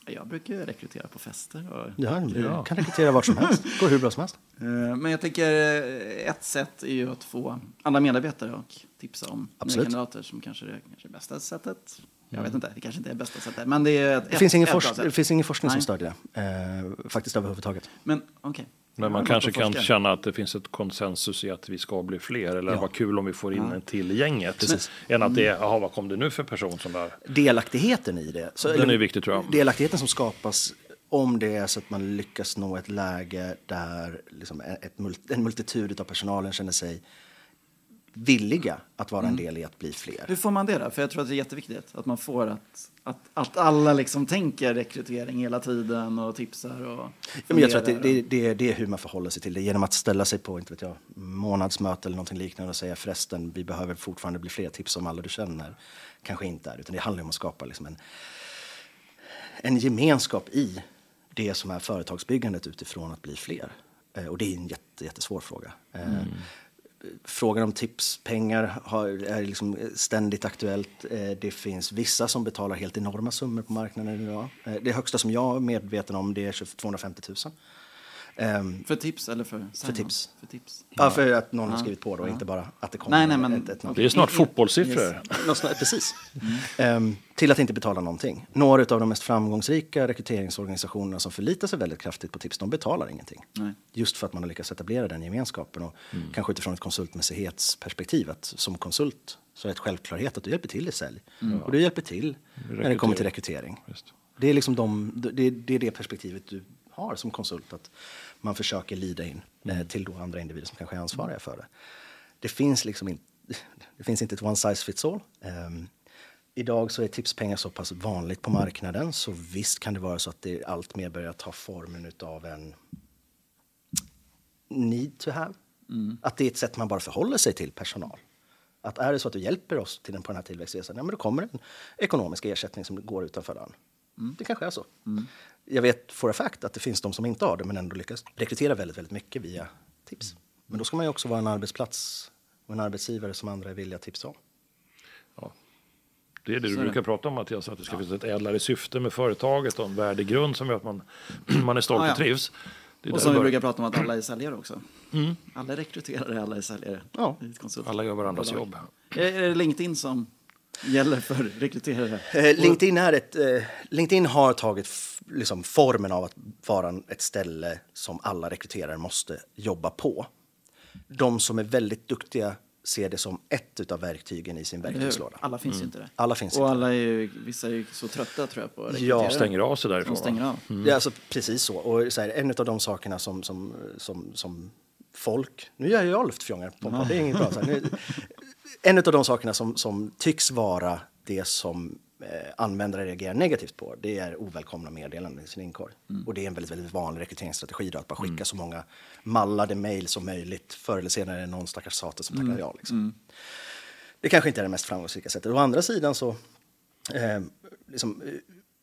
Jag brukar rekrytera på fester. Och, ja, du kan rekrytera vart som helst, går hur bra som helst. Eh, Men jag tänker eh, ett sätt är ju att få andra medarbetare och tipsa om nya Absolut. kandidater som kanske är kanske är bästa sättet. Jag vet inte, det kanske inte är bästa sättet. Men det är ett, Det finns, ingen ett forsk- sätt. det finns ingen forskning som Nej. stödjer det, eh, faktiskt överhuvudtaget. Men okej. Men man Ja, kanske kan känna att det finns ett konsensus i att vi ska bli fler. Eller Ja. vad kul om vi får in en till gänget. Precis. Än att det är, jaha vad kom det nu för person som där? delaktigheten i det. Så, Den eller är viktig, tror jag. Delaktigheten som skapas om det är så att man lyckas nå ett läge där liksom ett, en multitud av personalen känner sig villiga att vara en del i att bli fler. Hur får man det då? För jag tror att det är jätteviktigt att man får att, att, att alla liksom tänker rekrytering hela tiden och tipsar och Ja, men jag tror att det, det, det, det är hur man förhåller sig till det. Genom att ställa sig på inte vet jag, månadsmöte eller någonting liknande och säga förresten, vi behöver fortfarande bli fler tips om alla du känner. Kanske inte är, utan det handlar om att skapa liksom en, en gemenskap i det som är företagsbyggandet utifrån att bli fler. Eh, Och det är en jätte, jättesvår fråga. Eh, Frågan om tipspengar har, är liksom ständigt aktuellt. Eh, Det finns vissa som betalar helt enorma summor på marknaden idag. Eh, Det högsta som jag är medveten om det är 250 000. Ehm, För tips eller för sign-on? tips. För tips. Ja, för att någon har Ja. skrivit på då, Ja. inte bara att det kommer Nej, nej, men- ett, ett namn. Det är snart fotbollssiffror. Yes. Precis. Ehm, till att inte betala någonting. Några av de mest framgångsrika rekryteringsorganisationerna som förlitar sig väldigt kraftigt på tips, de betalar ingenting. Nej. Just för att man har lyckats etablera den gemenskapen och kanske utifrån ett konsultmässighetsperspektiv. Att som konsult så är det ett självklarhet att du hjälper till i sälj. Och du hjälper till när det kommer till rekrytering. Just. Det är, liksom de, det, det är det perspektivet du har som konsult. Att man försöker lida in eh, till då andra individer som kanske är ansvariga för det. Det finns liksom inte, det finns inte ett one size fits all. Ehm, idag så är tipspengar så pass vanligt på marknaden så visst kan det vara så att det allt mer börjar ta formen av en need to have. Att det är ett sätt man bara förhåller sig till personal. Att är det så att du hjälper oss till den på den här tillväxtresan, ja men då kommer en ekonomisk ersättning som går utanför den. Det kanske är så. Jag vet for a fact att det finns de som inte har det men ändå lyckas rekrytera väldigt, väldigt mycket via tips. Men då ska man ju också vara en arbetsplats och en arbetsgivare som andra är villiga att tipsa om. Det är det du är det. brukar prata om Mattias, att det ska finnas ett ädlare syfte med företaget och en värdegrund som gör att man, man är stolt Ja, ja. och trivs. Det är Och som vi brukar prata om att alla är säljare också. Alla är rekryterare, alla är säljare. Ja. Alla gör varandras jobb. Är är det LinkedIn som gäller för rekryterare? Eh, LinkedIn, är ett, eh, LinkedIn har tagit liksom, formen av att vara ett ställe som alla rekryterare måste jobba på. De som är väldigt duktiga ser det som ett av verktygen i sin verktygslåda. Alla finns ju inte där. Alla finns Och inte. alla är ju, vissa är ju så trötta tror jag på att Ja. Stänger av sig De därifrån. stänger av. Det är alltså precis så. Och så här, en av de sakerna som, som, som, som folk... Nu gör jag luftfjångar på podd, det är inget bra. Så här, nu, en av de sakerna som, som tycks vara det som eh, användare reagerar negativt på, det är ovälkomna meddelanden i sin inkorg. Och det är en väldigt, väldigt vanlig rekryteringsstrategi då, att bara skicka så många mallade mejl som möjligt. Förr eller senare är det någon stackars sate som tackar ja. Liksom. Det kanske inte är det mest framgångsrika sättet. Å andra sidan så eh, liksom, eh,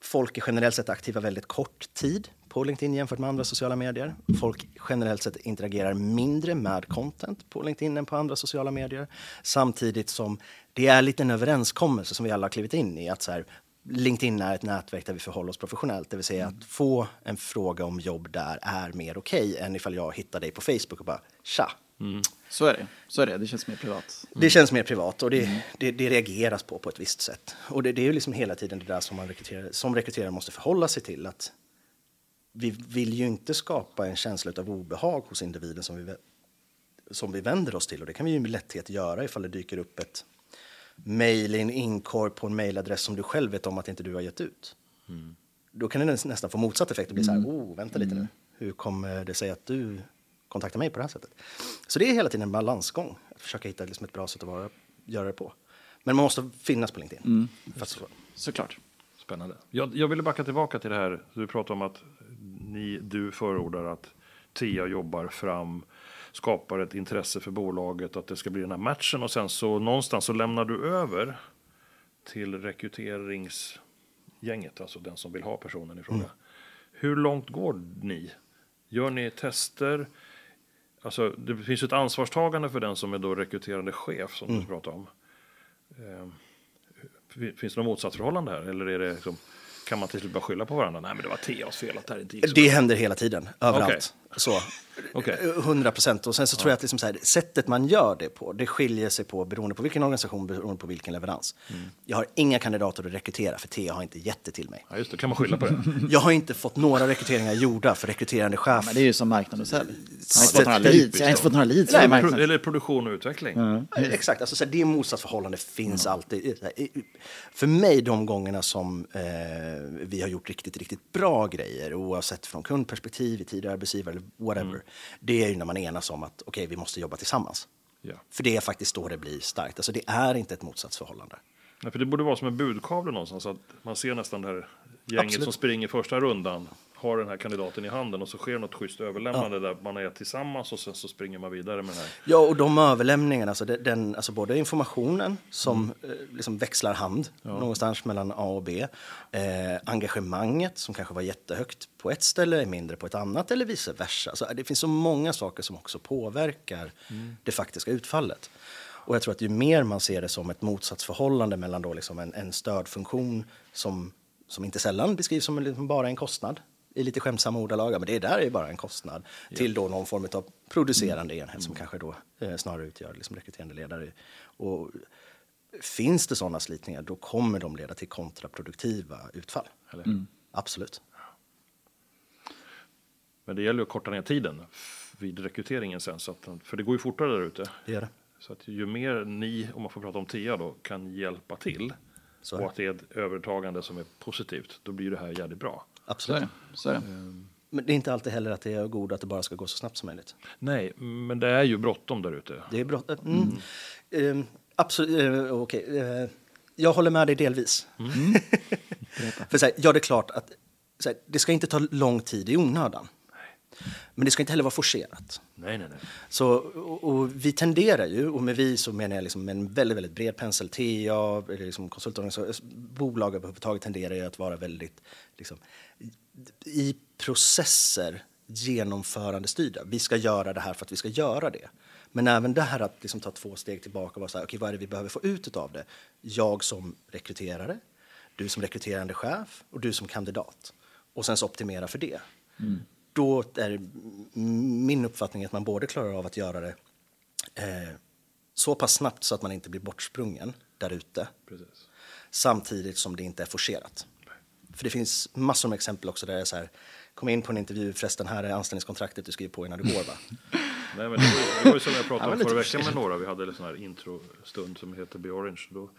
folk är generellt sett aktiva väldigt kort tid på LinkedIn jämfört med andra sociala medier. Folk generellt sett interagerar mindre med content på LinkedIn än på andra sociala medier. Samtidigt som det är lite en överenskommelse som vi alla har klivit in i. Att så här, LinkedIn är ett nätverk där vi förhåller oss professionellt. Det vill säga att få en fråga om jobb där är mer okej än ifall jag hittar dig på Facebook och bara tja, Så är det. Så är det. Det känns mer privat. det känns mer privat och det, det, det reageras på på ett visst sätt. Och det, det är ju liksom hela tiden det där som man rekryterar, som rekryterare måste förhålla sig till. att Vi vill ju inte skapa en känsla av obehag hos individen som vi, som vi vänder oss till. Och det kan vi ju med lätthet göra ifall det dyker upp ett mejl i en inkorg på en mejladress som du själv vet om att inte du har gett ut. Då kan det näs- nästan få motsatt effekt och bli så här, oh, vänta lite nu, hur kommer det sig att du kontaktar mig på det här sättet? Så det är hela tiden en balansgång, att försöka hitta liksom ett bra sätt att vara, göra det på. Men man måste finnas på LinkedIn. För att så- Såklart. Spännande. Jag, jag ville backa tillbaka till det här. Du pratar om att ni, du förordar att TIA jobbar fram, skapar ett intresse för bolaget, att det ska bli den här matchen och sen så någonstans så lämnar du över till rekryteringsgänget, alltså den som vill ha personen i fråga. Hur långt går ni? Gör ni tester? Alltså, det finns ett ansvarstagande för den som är då rekryterande chef som du pratar om. Eh, Finns det något motsatsförhållande här? Eller är det liksom, kan man till slut bara skylla på varandra? Nej, men det var Theas fel att det här inte gick så Det bra. händer hela tiden, överallt. Så. Okej. 100 procent. Och sen så tror jag att liksom så här, sättet man gör det på, det skiljer sig på beroende på vilken organisation, beroende på vilken leverans. Jag har inga kandidater att rekrytera för TIA har inte gett det till mig. Ja, just det. Kan man skylla på det? Jag har inte fått några rekryteringar gjorda för rekryterande chef. Men det är ju som marknad och sälj. Jag har inte fått några leads. Jag har inte fått några leads. Nej, Pro, marknaden. eller produktion och utveckling. Eh, Exakt, alltså, så här, det motsatsförhållande finns alltid. Här, i- För mig, de gångerna som eh, vi har gjort riktigt, riktigt bra grejer, oavsett från kundperspektiv, i tidigare arbetsgivare eller whatever, det är ju när man enas om att okej, vi måste jobba tillsammans. Ja. För det är faktiskt då det blir starkt. Alltså det är inte ett motsatsförhållande. Ja, för det borde vara som en budkavle någonstans. Att man ser nästan det här gänget Absolut. som springer första rundan. Har den här kandidaten i handen och så sker något schysst överlämnande där man är tillsammans och sen så springer man vidare med den här. Ja, och de överlämningarna, alltså, den- alltså både informationen som eh, liksom växlar hand någonstans mellan A och B, eh, engagemanget som kanske var jättehögt på ett ställe är mindre på ett annat eller vice versa. Så det finns så många saker som också påverkar det faktiska utfallet. Och jag tror att ju mer man ser det som ett motsatsförhållande mellan då liksom en, en stödfunktion som, som inte sällan beskrivs som liksom bara en kostnad i lite skämtsamma ordalag, ja, men det där är bara en kostnad, till då någon form av producerande enhet som kanske då eh, snarare utgör liksom rekryterande ledare. Och finns det sådana slitningar, då kommer de leda till kontraproduktiva utfall. Eller? Absolut. Men det gäller att korta ner tiden vid rekryteringen sen. Så att, för det går ju fortare där ute. Det gör det. Så att ju mer ni, om man får prata om TIA då, kan hjälpa till och att det är ett övertagande som är positivt, då blir det här jävligt bra. Så är Absolut. det. Så är det. Men det är inte alltid heller att det är av godo att det bara ska gå så snabbt som möjligt. Nej, men det är ju bråttom där ute. Det är bra. Mm. Mm. absolut. Eh, okej. Eh, jag håller med dig delvis. För så här, ja, det är klart att så här, det ska inte ta lång tid i onödan. Men det ska inte heller vara forcerat. Nej, nej, nej. Så, och, och vi tenderar ju, och med vi så menar jag liksom med en väldigt, väldigt bred pensel, TA, liksom bolag överhuvudtaget tenderar ju att vara väldigt liksom, i processer genomförande styrda. Vi ska göra det här för att vi ska göra det. Men även det här att liksom ta två steg tillbaka och vara så här, okej, vad är det vi behöver få ut av det? Jag som rekryterare, du som rekryterande chef och du som kandidat. Och sen så optimera för det. Då är min uppfattning att man både klarar av att göra det eh, så pass snabbt så att man inte blir bortsprungen där ute. Samtidigt som det inte är forcerat. För det finns massor med exempel också där det är så här, kom in på en intervju, förresten här är anställningskontraktet du skriver på innan du går va? Nej, men det, var, det var ju som jag pratade om förra för veckan med några. Vi hade en sån här introstund som heter Be Orange. Då,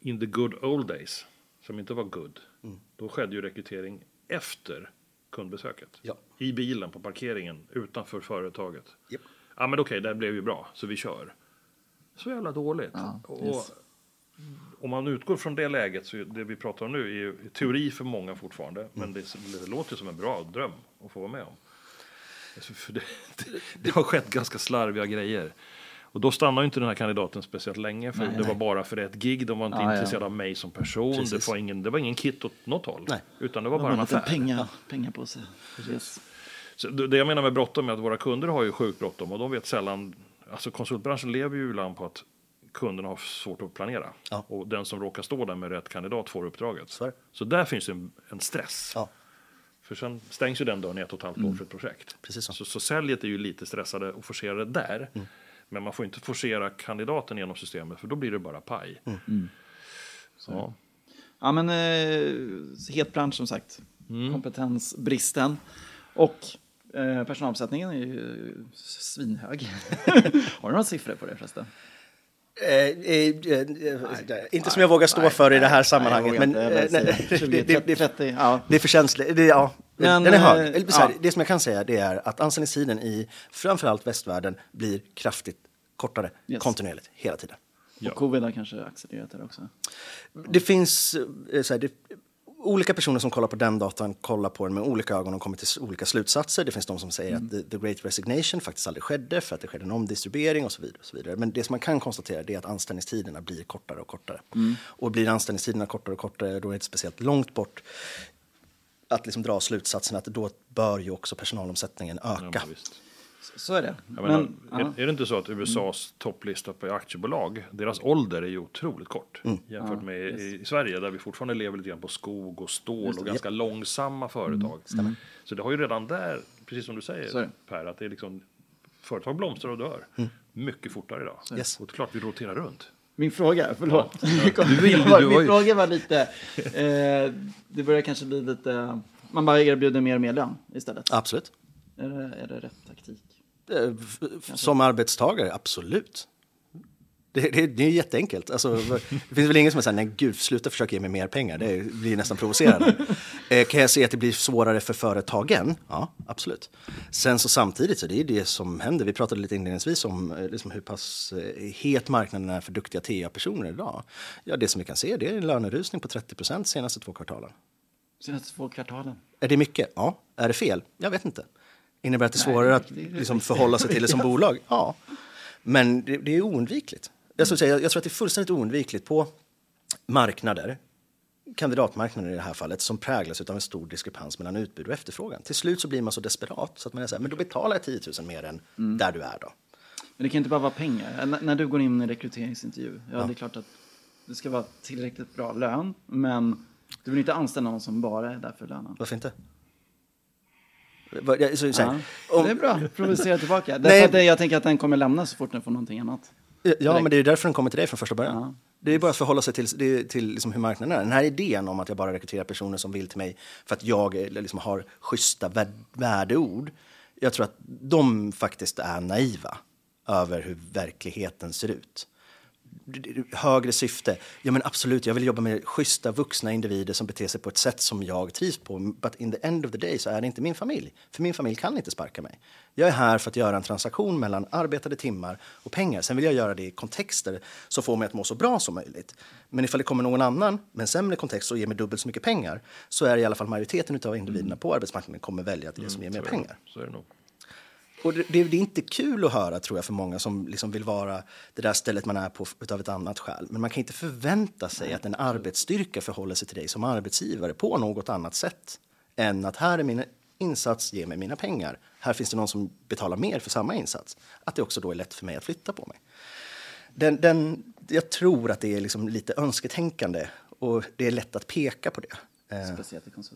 in the good old days, som inte var good, Mm. då skedde ju rekrytering efter kundbesöket. Ja. I bilen på parkeringen utanför företaget. Japp. Ja men okej, det här blev ju bra, så vi kör. Så jävla dåligt. Ja, och, yes. Om man utgår från det läget, så det vi pratar om nu är ju teori för många fortfarande. Mm. Men det, det låter som en bra dröm att få vara med om. Alltså, det, det, det har skett ganska slarviga grejer. Och då stannar ju inte den här kandidaten speciellt länge, för det var bara för ett gig. De var inte Ja, ja. intresserade av mig som person. Det Precis. var, ingen, det var ingen kit åt något håll. Nej. Utan det var Det bara var en en affär. penga, pengapåse. Yes. Så det jag menar med bråttom är att våra kunder har ju sjukt bråttom och de vet sällan, alltså konsultbranschen lever ju ibland på att kunderna har svårt att planera. Ja. Och den som råkar stå där med rätt kandidat får uppdraget. Så. Så där finns en, en stress. Ja, För sen stängs ju den dörren i ett och ett halvt år för ett projekt. Mm. Precis så. Så, så säljet är ju lite stressade och forcerade där. Mm. Men man får inte forcera kandidaten genom systemet för då blir det bara paj. Mm. Ja. Ja, men eh, het bransch som sagt. Kompetensbristen. Och eh, personalomsättningen är ju svinhög. Har du några siffror på det förresten? Eh, eh, eh, inte som jag vågar stå för i det här sammanhanget, men eh, nej, det, det, det, det, 30, ja. det är för känsligt. Det, ja, Men, den är hög. eh, Eller så här, ja. Det som jag kan säga det är att anställningstiden i framförallt västvärlden blir kraftigt kortare Yes. kontinuerligt hela tiden. Ja. Och covid har kanske accelererat det också. Det finns eh, så här, det, olika personer som kollar på den datan kollar på den med olika ögon och kommer till olika slutsatser. Det finns de som säger att the, great resignation faktiskt aldrig skedde för att det skedde en omdistribuering och så vidare. Och så vidare. Men det som man kan konstatera är att anställningstiderna blir kortare och kortare. Och blir anställningstiderna kortare och kortare då är det inte speciellt långt bort att liksom dra slutsatsen att då bör ju också personalomsättningen Ja, öka. visst. Så är det. Menar, Men, ja. är, är det inte så att USAs topplista på aktiebolag, deras ålder är ju otroligt kort Mm. jämfört med i, i Sverige där vi fortfarande lever lite grann på skog och stål och ganska Mm. långsamma företag. Så det har ju redan där, precis som du säger. Per, att det är liksom företag blomstrar och dör mycket fortare idag. Mm. Yes. Och det är klart vi roterar runt. Min fråga, förlåt. Du vill- du Min ju- fråga var lite, eh, det börjar kanske bli lite, man bara erbjuder mer och mer lön istället. Absolut. Är, det, är det rätt taktik? Eh, Som arbetstagare, absolut. Det, det, det är jätteenkelt. Alltså, det finns väl ingen som är såhär, nej gud, sluta försöka ge mig mer pengar. Det blir nästan provocerande. Eh, kan jag se att det blir svårare för företagen? Ja, absolut. Sen så samtidigt så det är det som händer. Vi pratade lite inledningsvis om eh, liksom hur pass eh, het marknaden är för duktiga TA-personer idag. Ja, det som vi kan se det är en lönerusning på 30 procent senaste två kvartalen. Senaste två kvartalen. Är det mycket? Ja. Är det fel? Jag vet inte. Innebär att det är svårare att liksom, förhålla sig till det som bolag? Ja. Men det, det är oundvikligt. Jag, skulle säga, jag, jag tror att det är fullständigt oundvikligt på marknader, kandidatmarknader i det här fallet, som präglas av en stor diskrepans mellan utbud och efterfrågan. Till slut så blir man så desperat så att man är så här, men då betalar jag 10 000 mer än där du är då. Men det kan inte bara vara pengar. N- när du går in i en rekryteringsintervju, ja, det är klart att det ska vara tillräckligt bra lön, men du vill inte anställa någon som bara är där för lönen. Varför inte? Så- så här, om- det är bra, provocera tillbaka. Nej. Det- jag tänker att den kommer lämna så fort den får någonting annat. Ja, men det är därför den kommer till dig från första början. Ja. Det är bara att förhålla sig till, det- till liksom hur marknaden är. Den här idén om att jag bara rekryterar personer som vill till mig för att jag liksom har schyssta värd, värdeord. Jag tror att de faktiskt är naiva över hur verkligheten ser ut. Högre syfte. Ja, men absolut, jag vill jobba med schyssta vuxna individer som beter sig på ett sätt som jag trivs på. But in the end of the day så är det inte min familj. För min familj kan inte sparka mig. Jag är här för att göra en transaktion mellan arbetade timmar och pengar. Sen vill jag göra det i kontexter som får mig att må så bra som möjligt. Men ifall det kommer någon annan med en sämre kontext och ger mig dubbelt så mycket pengar så är i alla fall majoriteten av individerna på arbetsmarknaden kommer välja det som ger mer pengar. Så är det nog. Och det, det, är inte kul att höra tror jag för många som liksom vill vara det där stället man är på utav ett annat skäl. Men man kan inte förvänta sig att en arbetsstyrka förhåller sig till dig som arbetsgivare på något annat sätt än att här är min insats, ge mig mina pengar. Här finns det någon som betalar mer för samma insats. Att det också då är lätt för mig att flytta på mig. Den, den, jag tror att det är liksom lite önsketänkande och det är lätt att peka på det. Eh, Speciellt i kanske.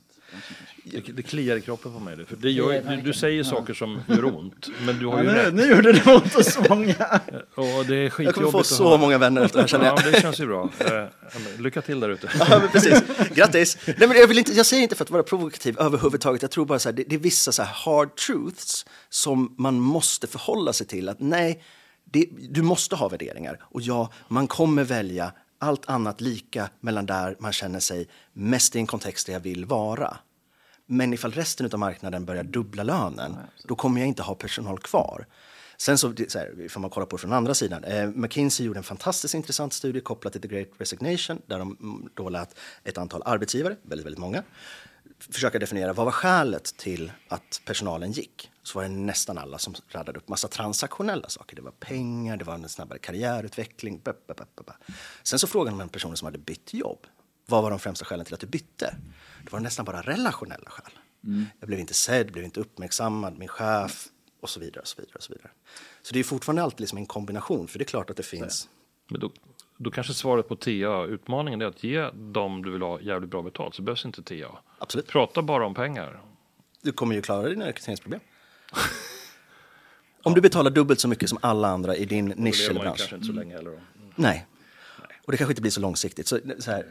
Det, det kliar i kroppen på mig. För det gör, du, du säger saker som gör ont, men du har Ja, ju nu, rätt. nu gjorde det ont hos många. Och det är jag kommer få så många vänner efter det här känner jag. Ja, det känns ju bra. Eh, lycka till där ute. Ja, men precis. Grattis! Nej, men jag, vill inte, jag säger inte för att vara provokativ överhuvudtaget. Jag tror bara så här, det, det är vissa så här hard truths som man måste förhålla sig till. Att nej, det, du måste ha värderingar. Och ja, man kommer välja allt annat lika mellan där man känner sig mest i en kontext där jag vill vara. Men ifall resten av marknaden börjar dubbla lönen, då kommer jag inte ha personal kvar. Sen så, så här, får man kolla på det från andra sidan. Eh, McKinsey gjorde en fantastiskt intressant studie kopplat till The Great Resignation där de mm, då lät ett antal arbetsgivare, väldigt, väldigt många, försöka definiera vad var skälet till att personalen gick. Så var det nästan alla som radade upp massa transaktionella saker. Det var pengar, det var en snabbare karriärutveckling. Ba, ba, ba, ba, ba. Sen så frågade man personer som hade bytt jobb. Vad var de främsta skälen till att du bytte? Det var nästan bara relationella skäl. Jag blev inte sedd, blev inte uppmärksammad, min chef och så vidare. Och så vidare, och så vidare. Så det är fortfarande alltid liksom en kombination, för det är klart att det finns. Men då, då kanske svaret på TA-utmaningen är att ge dem du vill ha jävligt bra betalt, så behövs inte TA. Absolut. Prata bara om pengar. Du kommer ju klara dina rekryteringsproblem. Om du betalar dubbelt så mycket som alla andra i din nisch eller bransch. kanske inte så länge heller. Då. Nej. Och det kanske inte blir så långsiktigt. Så, så här,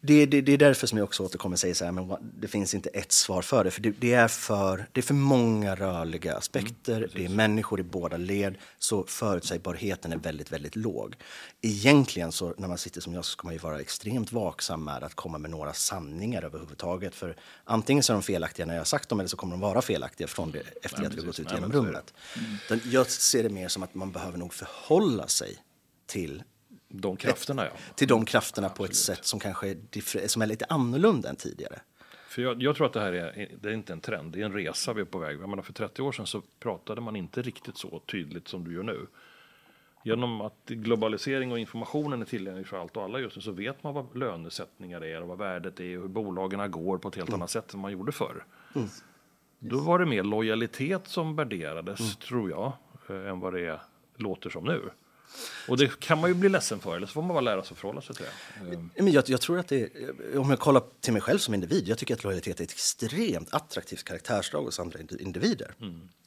det, det, det är därför som jag också återkommer och säger så här, men det finns inte ett svar för det. För det, det, är, för, det är för många rörliga aspekter, det är människor i båda led, så förutsägbarheten är väldigt, väldigt låg. Egentligen så när man sitter som jag så ska man ju vara extremt vaksam med att komma med några sanningar överhuvudtaget. För antingen så är de felaktiga när jag har sagt dem eller så kommer de vara felaktiga från det, efter att vi har gått ut genom rummet. Den- Jag ser det mer som att man behöver nog förhålla sig till De krafterna ja. till de krafterna på ett sätt som kanske är, som är lite annorlunda än tidigare. För jag, jag tror att det här är, det är inte en trend, det är en resa vi är på väg. Jag menar, för 30 år sedan så pratade man inte riktigt så tydligt som du gör nu. Genom att globalisering och informationen är tillgänglig för allt och alla just nu så vet man vad lönesättningar är och vad värdet är och hur bolagen går på ett helt annat sätt än man gjorde förr. Då var det mer lojalitet som värderades, tror jag, eh, än vad det låter som nu. Och det kan man ju bli ledsen för, eller så får man bara lära sig att förhålla sig till det. Eh, Men jag, jag tror att det, om jag kollar till mig själv som individ, jag tycker att lojalitet är ett extremt attraktivt karaktärsdrag hos andra indi- individer.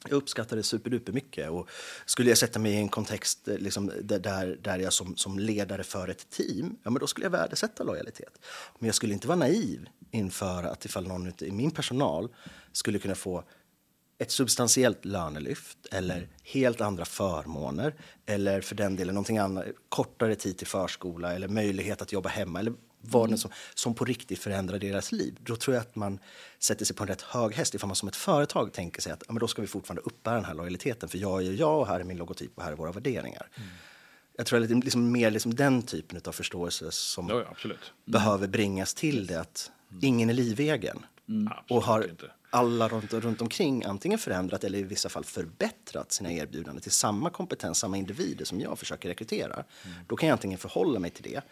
Jag uppskattar det superduper mycket och skulle jag sätta mig i en kontext eh, liksom, där- där, jag som, som ledare för ett team, ja men då skulle jag värdesätta lojalitet. Men jag skulle inte vara naiv inför att ifall någon i min personal skulle kunna få ett substantiellt lönelyft eller helt andra förmåner eller för den delen någonting annat, kortare tid till förskola eller möjlighet att jobba hemma eller Vad den som, som på riktigt förändrar deras liv. Då tror jag att man sätter sig på en rätt hög häst ifall man som ett företag tänker sig att ja, men då ska vi fortfarande uppbära den här lojaliteten för jag är jag och här är min logotyp och här är våra värderingar. Jag tror att det är liksom mer liksom den typen av förståelse som Ja, ja, absolut. behöver bringas till det att ingen är livegen. Och har inte. Alla runt, runt omkring antingen förändrat eller i vissa fall förbättrat sina erbjudanden till samma kompetens, samma individer som jag försöker rekrytera. Då kan jag antingen förhålla mig till det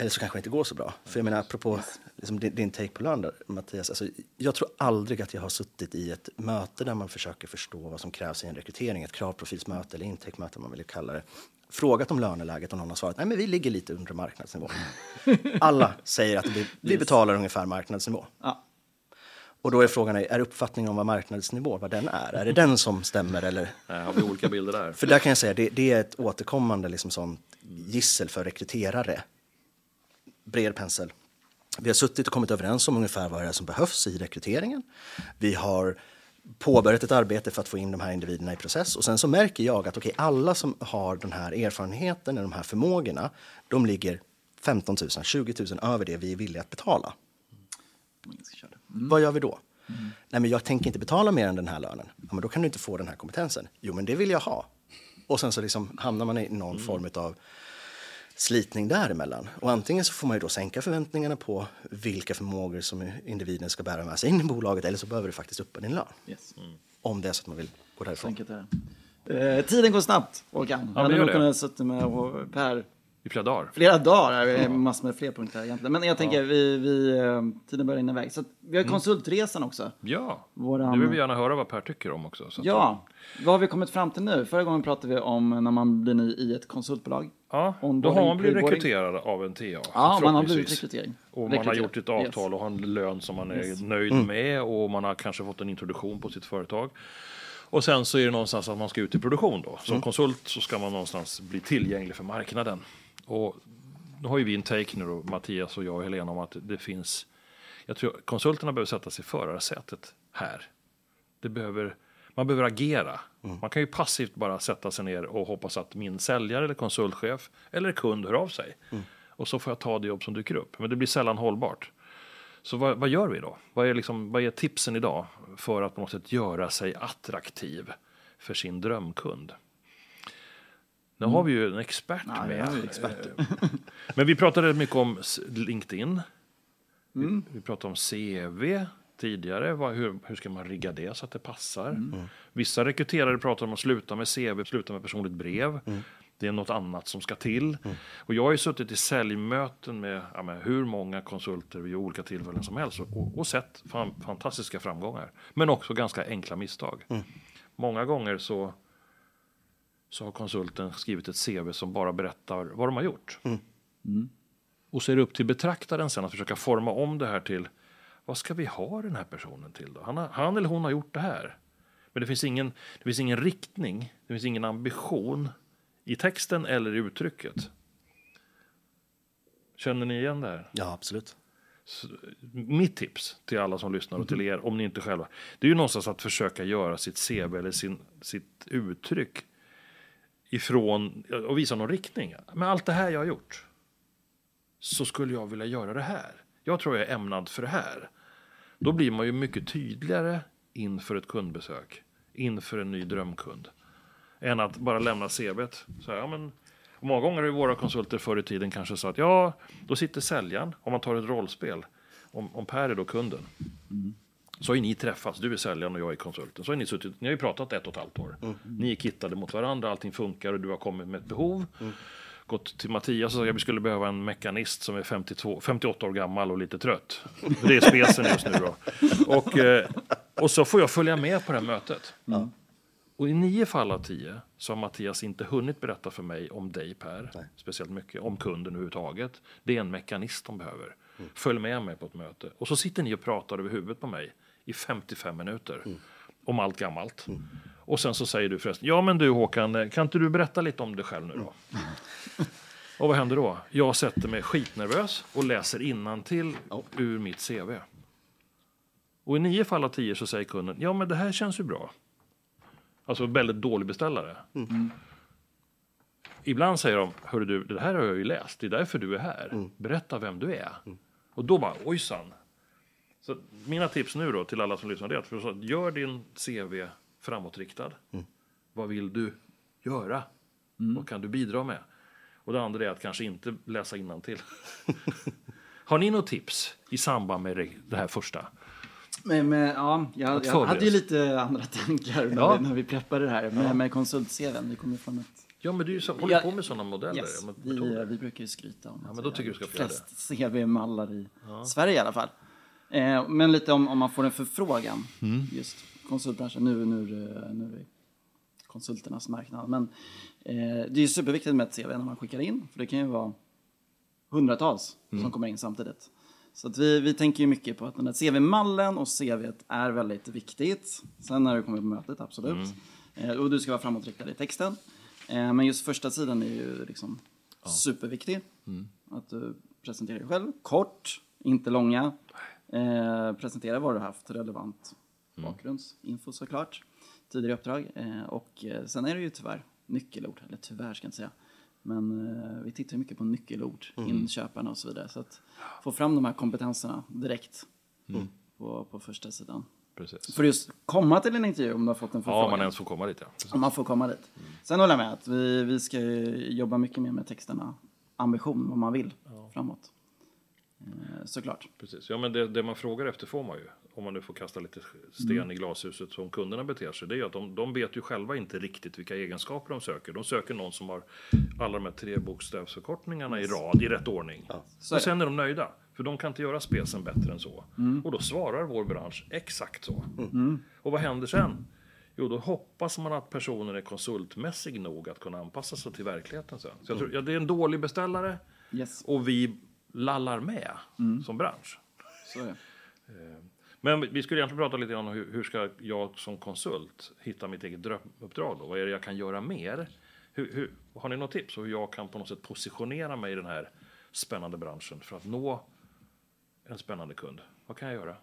eller så kanske det inte går så bra. För jag menar, apropå liksom din, take på lön där, Mattias. Alltså, jag tror aldrig att jag har suttit i ett möte där man försöker förstå vad som krävs i en rekrytering, ett kravprofilsmöte eller intake-möte om man vill kalla det. Frågat om löneläget och någon har svarat nej men vi ligger lite under marknadsnivå. Alla säger att vi, vi betalar ungefär marknadsnivå. Ja. Och då är frågan, är uppfattningen om vad marknadsnivå, vad den är, är det den som stämmer eller? Nej, har vi olika bilder där? För där kan jag säga, det, det är ett återkommande liksom sånt gissel för rekryterare. Bred pensel. Vi har suttit och kommit överens om ungefär vad det är som behövs i rekryteringen. Vi har påbörjat ett arbete för att få in de här individerna i process och sen så märker jag att okej, alla som har den här erfarenheten, de här förmågorna, de ligger 15 000, 20 000 över det vi är villiga att betala. Vad gör vi då? Nej, men jag tänker inte betala mer än den här lönen. Ja, men då kan du inte få den här kompetensen. Jo, men det vill jag ha. Och sen så liksom hamnar man i någon form av slitning däremellan. Och antingen så får man ju då sänka förväntningarna på vilka förmågor som individen ska bära med sig in i bolaget eller så behöver du faktiskt uppa din lön. Yes. Om det är så att man vill gå därifrån. Eh, tiden går snabbt, Håkan. det Jag hade nog kunnat sitta med och- Per I flera dagar. flera dagar. Det är massor med fler punkter egentligen. Men jag tänker, vi, vi, eh, tiden börjar rinna iväg. Så vi har konsultresan också. Ja, Våran- det vill vi gärna höra vad Per tycker om också. Så att- Ja, vad har vi kommit fram till nu? Förra gången pratade vi om när man blir ny i ett konsultbolag. ja då har man blivit rekryterad av en TA. Ja, man har blivit rekrytering. Och man har Rekryterad. gjort ett avtal och har en lön som man är Yes. nöjd med och man har kanske fått en introduktion på sitt företag. Och sen så är det någonstans att man ska ut i produktion då. Som konsult så ska man någonstans bli tillgänglig för marknaden. Och då har ju vi en take nu då, Mattias och jag och Helena om att det finns, jag tror konsulterna behöver sätta sig i förarsätet här. Det behöver, man behöver agera. Man kan ju passivt bara sätta sig ner och hoppas att min säljare eller konsultchef eller kund hör av sig. Och så får jag ta det jobb som dyker upp. Men det blir sällan hållbart. Så vad, vad gör vi då? Vad är, liksom, vad är tipsen idag för att på något sätt göra sig attraktiv för sin drömkund? Nu har vi ju en expert Ja, med. vi experter. Men vi pratade mycket om LinkedIn. Vi, vi pratade om CV tidigare. Vad, hur, hur ska man rigga det så att det passar? Vissa rekryterare pratar om att sluta med CV, sluta med personligt brev. Det är något annat som ska till. Och jag har ju suttit i säljmöten med, ja, med hur många konsulter vid olika tillfällen som helst och, och sett fan, fantastiska framgångar. Men också ganska enkla misstag. Många gånger så, så har konsulten skrivit ett CV som bara berättar vad de har gjort. Och så är det upp till betraktaren sen att försöka forma om det här till vad ska vi ha den här personen till då? Han, har, han eller hon har gjort det här. Men det finns, ingen, det finns ingen riktning, det finns ingen ambition i texten eller i uttrycket. Känner ni igen det här? Ja, absolut. Mitt tips till alla som lyssnar och till er, om ni inte själva, det är ju någonstans att försöka göra sitt CV eller sin, sitt uttryck ifrån och visa någon riktning. Med allt det här jag har gjort så skulle jag vilja göra det här. Jag tror jag är ämnad för det här. Då blir man ju mycket tydligare inför ett kundbesök, inför en ny drömkund, än att bara lämna CVt. Så här, ja, men, många gånger har våra konsulter förr i tiden kanske sa att ja, då sitter säljaren, om man tar ett rollspel, om, om Per är då kunden, mm så har ju ni träffats, du är säljaren och jag är konsulten. Så har ni suttit, ni har ju pratat ett och ett halvt år. Ni är kittade mot varandra, allting funkar och du har kommit med ett behov. Gått till Mattias och sagt att vi skulle behöva en mekanist som är 52, 58 år gammal och lite trött. Det är spesen just nu då. Och, eh, och så får jag följa med på det här mötet. Och i nio fall av tio så har Mattias inte hunnit berätta för mig om dig Per, speciellt mycket, om kunden överhuvudtaget. Det är en mekanist de behöver. Följ med mig på ett möte. Och så sitter ni och pratar över huvudet på mig i 55 minuter om allt gammalt. Och sen så säger du förresten, ja men du Håkan, kan inte du berätta lite om dig själv nu då? Och vad händer då? Jag sätter mig skitnervös och läser innantill ur mitt CV. Och i nio fall av tio så säger kunden, ja men det här känns ju bra. Alltså väldigt dålig beställare. ibland säger de, hörru du, det här har jag ju läst, det är därför du är här. Berätta vem du är. Och då bara, ojsan. Så mina tips nu då till alla som lyssnar är att, gör din CV framåtriktad. Vad vill du göra? Vad kan du bidra med? Och det andra är att kanske inte läsa till. Har ni något tips i samband med det- här första? Men, men, ja, jag, jag hade ju lite andra tankar när, Ja. vi, när vi preppade det här med, med konsult-CVn. Vi kommer ju från ett... Ja, men du är ju så, håller Ja, på med sådana modeller. Yes, ja, men vi, metoder. vi brukar ju skryta om Ja, att men då vi tycker du ska göra flest CV-mallar i Sverige i alla fall. Eh, men lite om, om man får en förfrågan, Mm. just konsultbranschen, nu, nu, det- nu är det konsulternas marknad. Men eh, det är ju superviktigt med ett CV när man skickar in, för det kan ju vara hundratals Mm. som kommer in samtidigt. Så vi, vi tänker ju mycket på att den där CV-mallen och CV är väldigt viktigt. Sen när du kommer på mötet, absolut. Mm. Eh, och du ska vara framåtriktad i texten. Eh, men just första sidan är ju liksom superviktig. Mm. Att du presenterar dig själv, kort, inte långa. Eh, presentera vad du haft, relevant Mm. bakgrundsinfo såklart. Tidigare uppdrag. Eh, och eh, sen är det ju tyvärr nyckelord, eller tyvärr ska jag inte säga. Men eh, vi tittar ju mycket på nyckelord, Mm. inköparna och så vidare. Så att få fram de här kompetenserna direkt Mm. på, på första sidan. Precis. För just komma till en intervju om du har fått en Ja, förfrågan. om man ens får komma dit. Ja. Precis. Om man får komma dit. Sen håller jag med att vi, vi ska jobba mycket mer med texterna. Ambition, vad man vill framåt. Eh, såklart. Precis. Ja, men det, det man frågar efter får man ju. Om man nu får kasta lite sten i glashuset som kunderna beter sig. Det är ju att de, de vet ju själva inte riktigt vilka egenskaper de söker. De söker någon som har alla de här tre bokstavsförkortningarna i rad i rätt ordning. Är och. Mm. sen är de nöjda. För de kan inte göra spesen bättre än så. Och då svarar vår bransch exakt så. Mm. Och vad händer sen? Jo, då hoppas man att personen är konsultmässig nog att kunna anpassa sig till verkligheten sen. Så jag tror, ja, det är en dålig beställare Yes, och vi lallar med Mm. som bransch. det. Men vi skulle egentligen prata lite om hur, hur ska jag som konsult hitta mitt eget drömuppdrag då? Vad är det jag kan göra mer? Hur, hur, har ni något tips på hur jag kan på något sätt positionera mig i den här spännande branschen för att nå en spännande kund? Vad kan jag göra?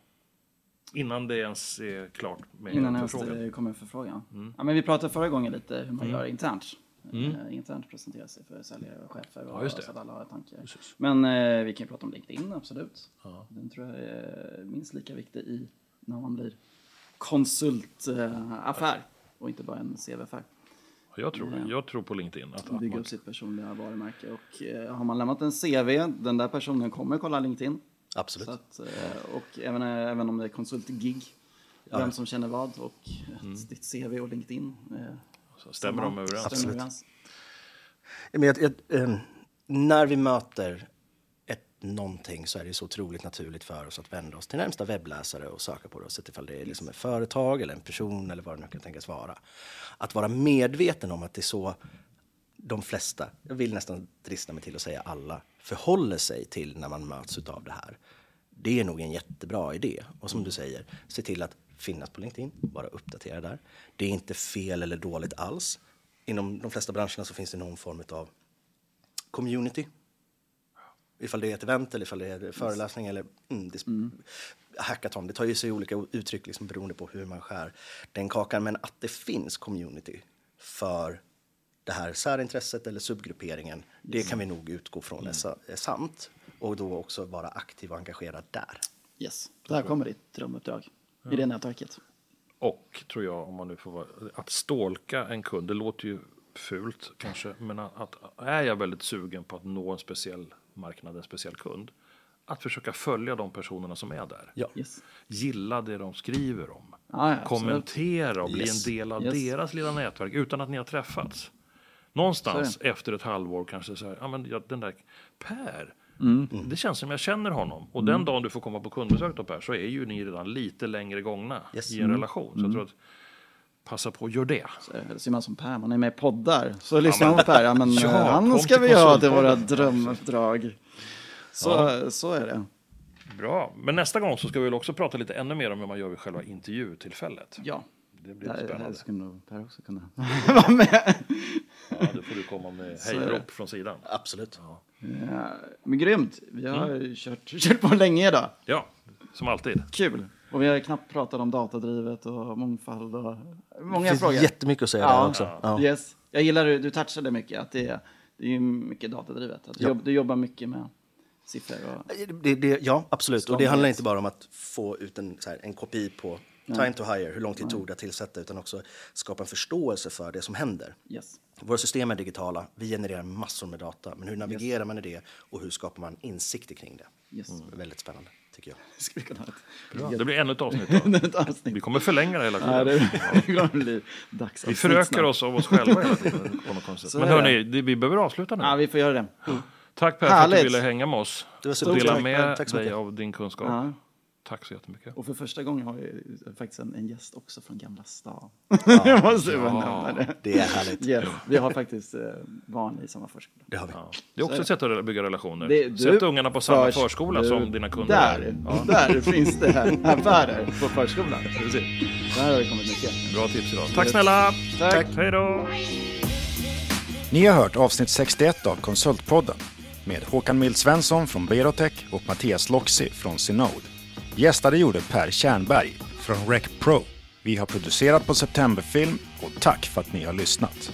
Innan det ens är klart med Innan en ens förfrågan. det kommer en förfrågan. Mm. Ja, men vi pratade förra gången lite hur man gör internt. Eh, internt presentera sig för säljare och chefer och Ja, så att alla har tankar. Precis. Men eh, vi kan ju prata om LinkedIn, absolut. Den tror jag är minst lika viktig i när man blir konsultaffär och inte bara en CV-affär. Jag tror, det. jag tror på LinkedIn. Att, att Bygga upp sitt personliga varumärke. Och eh, har man lämnat en CV, den där personen kommer kolla LinkedIn. Absolut. Att, eh, och även, även om det är konsultgig, vem som känner vad och Mm. ditt CV och LinkedIn eh, så stämmer de överens? Absolut. Men jag, jag, eh, när vi möter ett någonting så är det så otroligt naturligt för oss att vända oss till närmsta webbläsare och söka på det. Så ifall det är liksom ett företag eller en person eller vad det nu kan tänkas vara. Att vara medveten om att det är så de flesta, jag vill nästan drista mig till att säga alla, förhåller sig till när man möts av det här. Det är nog en jättebra idé. Och som du säger, se till att finnas på LinkedIn, vara uppdaterad där. Det är inte fel eller dåligt alls. Inom de flesta branscherna så finns det någon form av community. Ifall det är ett event eller ifall det är föreläsning eller mm, dis- hackathon. Det tar ju sig olika uttryck liksom beroende på hur man skär den kakan. Men att det finns community för det här särintresset eller subgrupperingen, det kan vi nog utgå från sa- är sant. Och då också vara aktiv och engagerad där. Yes, där kommer ditt drömuppdrag i det nätverket. Och tror jag, om man nu får vara, att stålka en kund, det låter ju fult kanske, men att, att är jag väldigt sugen på att nå en speciell marknad, en speciell kund, att försöka följa de personerna som är där. Ja. Yes. Gilla det de skriver om. Ja, ja. Kommentera och bli Yes. en del av Yes. deras lilla nätverk utan att ni har träffats. Någonstans efter ett halvår kanske så här, ja men den där Per, Mm. det känns som jag känner honom. Och den dagen du får komma på kundbesök då Per, så är ju ni redan lite längre gångna Yes. i en relation. Så jag tror att passa på och gör det. Så ser man som Per, man är med i poddar. Så lyssnar man på Per, ja, men Ja, eh, han ska vi ha till våra drömuppdrag. Så, så är det. Bra, men nästa gång så ska vi väl också prata lite ännu mer om hur man gör vid själva intervjutillfället. Ja, Det blir där, där spännande. skulle nog Per också kunna vara med. Ja, då får du komma med det. hejrop från sidan. Absolut. Ja, men grymt, vi har Mm. kört, kört på länge idag. Ja, som alltid. Kul. Och vi har knappt pratat om datadrivet och mångfald och Det många finns frågor. jättemycket att säga Ja. där också. Ja. Yes. Jag gillar hur du touchade mycket, att det är, det är ju mycket datadrivet. Att du, Ja. jobb, du jobbar mycket med siffror och... Det, det, ja, absolut. Och det handlar inte bara om att få ut en, så här, en kopi på time to hire, hur lång tid tog det att tillsätta, utan också skapa en förståelse för det som händer. Yes. Våra system är digitala, vi genererar massor med data, men hur navigerar man i det och hur skapar man insikter kring det? Yes. Väldigt spännande, tycker jag. Ska vi kunna ha ett, Bra. Det blir ännu ett avsnitt ett avsnitt? Vi kommer förlänga det hela tiden. det, det kommer bli dags. Vi förökar oss av oss själva hela tiden. på något konstigt. Men hörni, det- vi behöver avsluta nu. Ja, vi får göra det. Tack Per för att Härligt. du ville hänga med oss. Det var så och dela med tack dig av din kunskap. Ja. Tack så jättemycket. Och för första gången har vi faktiskt en, en gäst också från Gamla stan. Jag måste bara nämna det. Det är härligt. Yes. Vi har faktiskt eh, barn i samma förskola. Det har vi. Ja. Det är också ett sätt att bygga relationer. Det- du- Sätt ungarna på samma förs- förskola du- som dina kunder Där, är. där finns det här affärer på förskolan. Där har det kommit mycket. Bra tips idag. Tack snälla! Tack. Hej då! Ni har hört avsnitt 61 av Konsultpodden med Håkan Mild Svensson från Berotech och Mattias Loxi från Synode. Gästade gjorde Per Kärnberg från Rec Pro. Vi har producerat på Septemberfilm och tack för att ni har lyssnat.